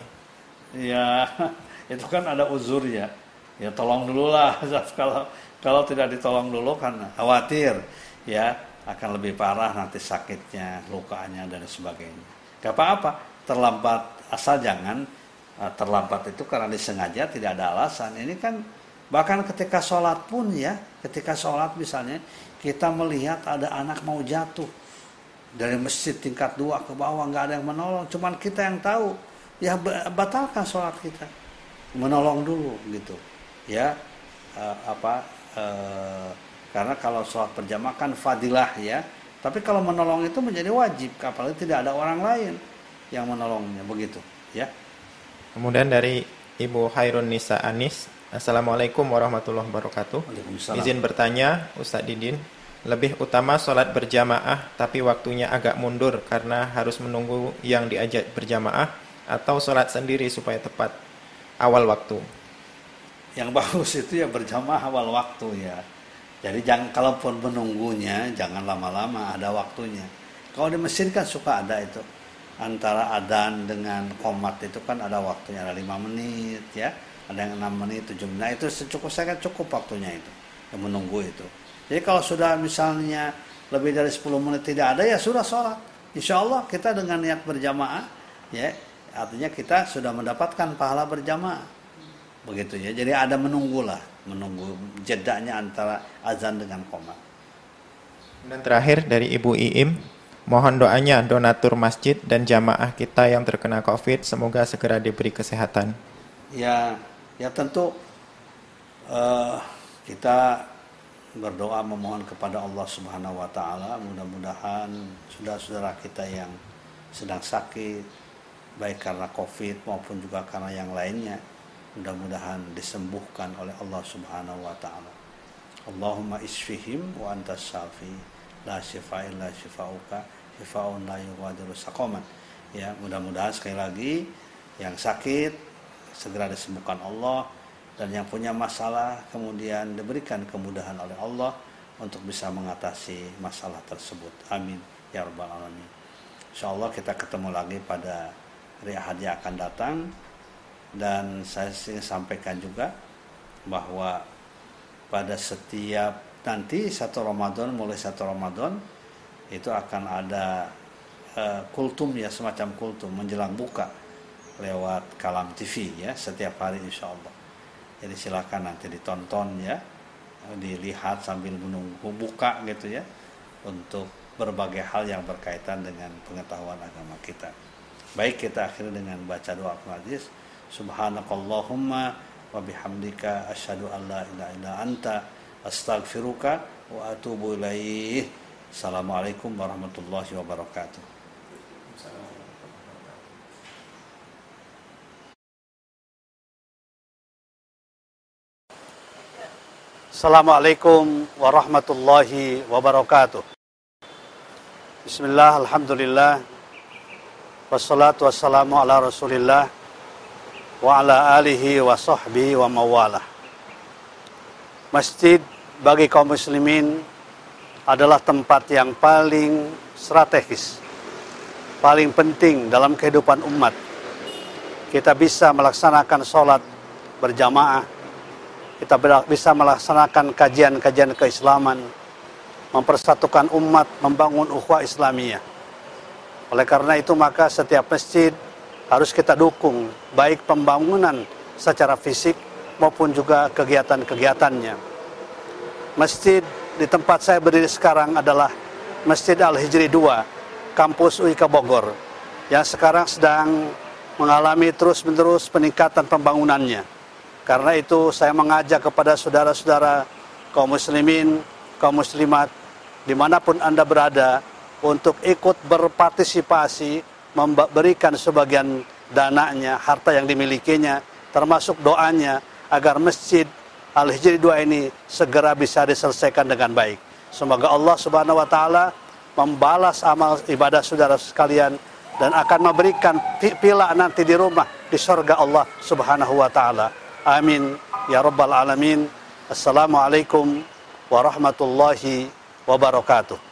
Ya itu kan ada uzur ya. Ya tolong dulu lah kalau kalau tidak ditolong dulu kan khawatir ya akan lebih parah nanti sakitnya lukanya dan sebagainya. Gak apa-apa, terlambat asal jangan uh, terlambat itu karena disengaja tidak ada alasan. Ini kan bahkan ketika sholat pun ya, ketika sholat misalnya kita melihat ada anak mau jatuh dari masjid tingkat dua ke bawah nggak ada yang menolong, cuman kita yang tahu ya batalkan sholat kita, menolong dulu gitu, ya uh, apa uh, karena kalau sholat berjamaah kan fadilah ya tapi kalau menolong itu menjadi wajib, apalagi tidak ada orang lain yang menolongnya begitu, ya. Kemudian dari Ibu Hairun Nisa Anis, Assalamualaikum warahmatullahi wabarakatuh. Izin bertanya, Ustadz Didin, lebih utama sholat berjamaah tapi waktunya agak mundur karena harus menunggu yang diajak berjamaah atau sholat sendiri supaya tepat awal waktu? Yang bagus itu ya berjamaah awal waktu ya jadi jangan kalaupun menunggunya jangan lama-lama, ada waktunya. Kalau di Mesir kan suka ada itu antara adan dengan komat itu kan ada waktunya ada lima menit ya, ada yang enam menit, tujuh menit. Nah, itu cukup saya kan cukup waktunya itu yang menunggu itu. Jadi kalau sudah misalnya lebih dari 10 menit tidak ada ya sudah sholat. Insya Allah kita dengan niat berjamaah ya artinya kita sudah mendapatkan pahala berjamaah begitu ya. Jadi ada menunggulah menunggu jedanya antara azan dengan koma. Dan terakhir dari Ibu Iim, mohon doanya donatur masjid dan jamaah kita yang terkena COVID semoga segera diberi kesehatan. Ya, ya tentu uh, kita berdoa memohon kepada Allah Subhanahu wa taala mudah-mudahan saudara-saudara kita yang sedang sakit baik karena Covid maupun juga karena yang lainnya mudah-mudahan disembuhkan oleh Allah Subhanahu wa taala. Allahumma isfihim wa anta syafi la syifa illa syifauka syifaun la yughadiru saqaman. Ya, mudah-mudahan sekali lagi yang sakit segera disembuhkan Allah dan yang punya masalah kemudian diberikan kemudahan oleh Allah untuk bisa mengatasi masalah tersebut. Amin ya rabbal alamin. Insyaallah kita ketemu lagi pada hari Ahad yang akan datang dan saya sampaikan juga bahwa pada setiap nanti satu Ramadan mulai satu Ramadan itu akan ada uh, kultum ya semacam kultum menjelang buka lewat kalam TV ya setiap hari insya Allah Jadi silakan nanti ditonton ya, dilihat sambil menunggu buka gitu ya untuk berbagai hal yang berkaitan dengan pengetahuan agama kita. Baik kita akhiri dengan baca doa hadis. Subhanakallahumma wa bihamdika asyhadu an la ilaha illa anta astaghfiruka wa atubu ilaih. Assalamualaikum warahmatullahi wabarakatuh. Assalamualaikum warahmatullahi wabarakatuh. Bismillah, Alhamdulillah. Wassalatu wassalamu ala rasulillah wa ala alihi wa sahbihi wa mawalah. Masjid bagi kaum muslimin adalah tempat yang paling strategis, paling penting dalam kehidupan umat. Kita bisa melaksanakan sholat berjamaah kita bisa melaksanakan kajian-kajian keislaman, mempersatukan umat, membangun ukhuwah Islamiyah. Oleh karena itu maka setiap masjid harus kita dukung baik pembangunan secara fisik maupun juga kegiatan-kegiatannya. Masjid di tempat saya berdiri sekarang adalah Masjid Al-Hijri 2, kampus UIK Bogor, yang sekarang sedang mengalami terus-menerus peningkatan pembangunannya karena itu saya mengajak kepada saudara-saudara kaum muslimin, kaum muslimat, di mana pun Anda berada, untuk ikut berpartisipasi, memberikan sebagian dananya, harta yang dimilikinya, termasuk doanya, agar masjid Al-Hijri 2 ini segera bisa diselesaikan dengan baik. Semoga Allah Subhanahu wa taala membalas amal ibadah saudara sekalian dan akan memberikan pila nanti di rumah di surga Allah Subhanahu wa taala. Amin ya rabbal alamin. Assalamualaikum warahmatullahi wabarakatuh.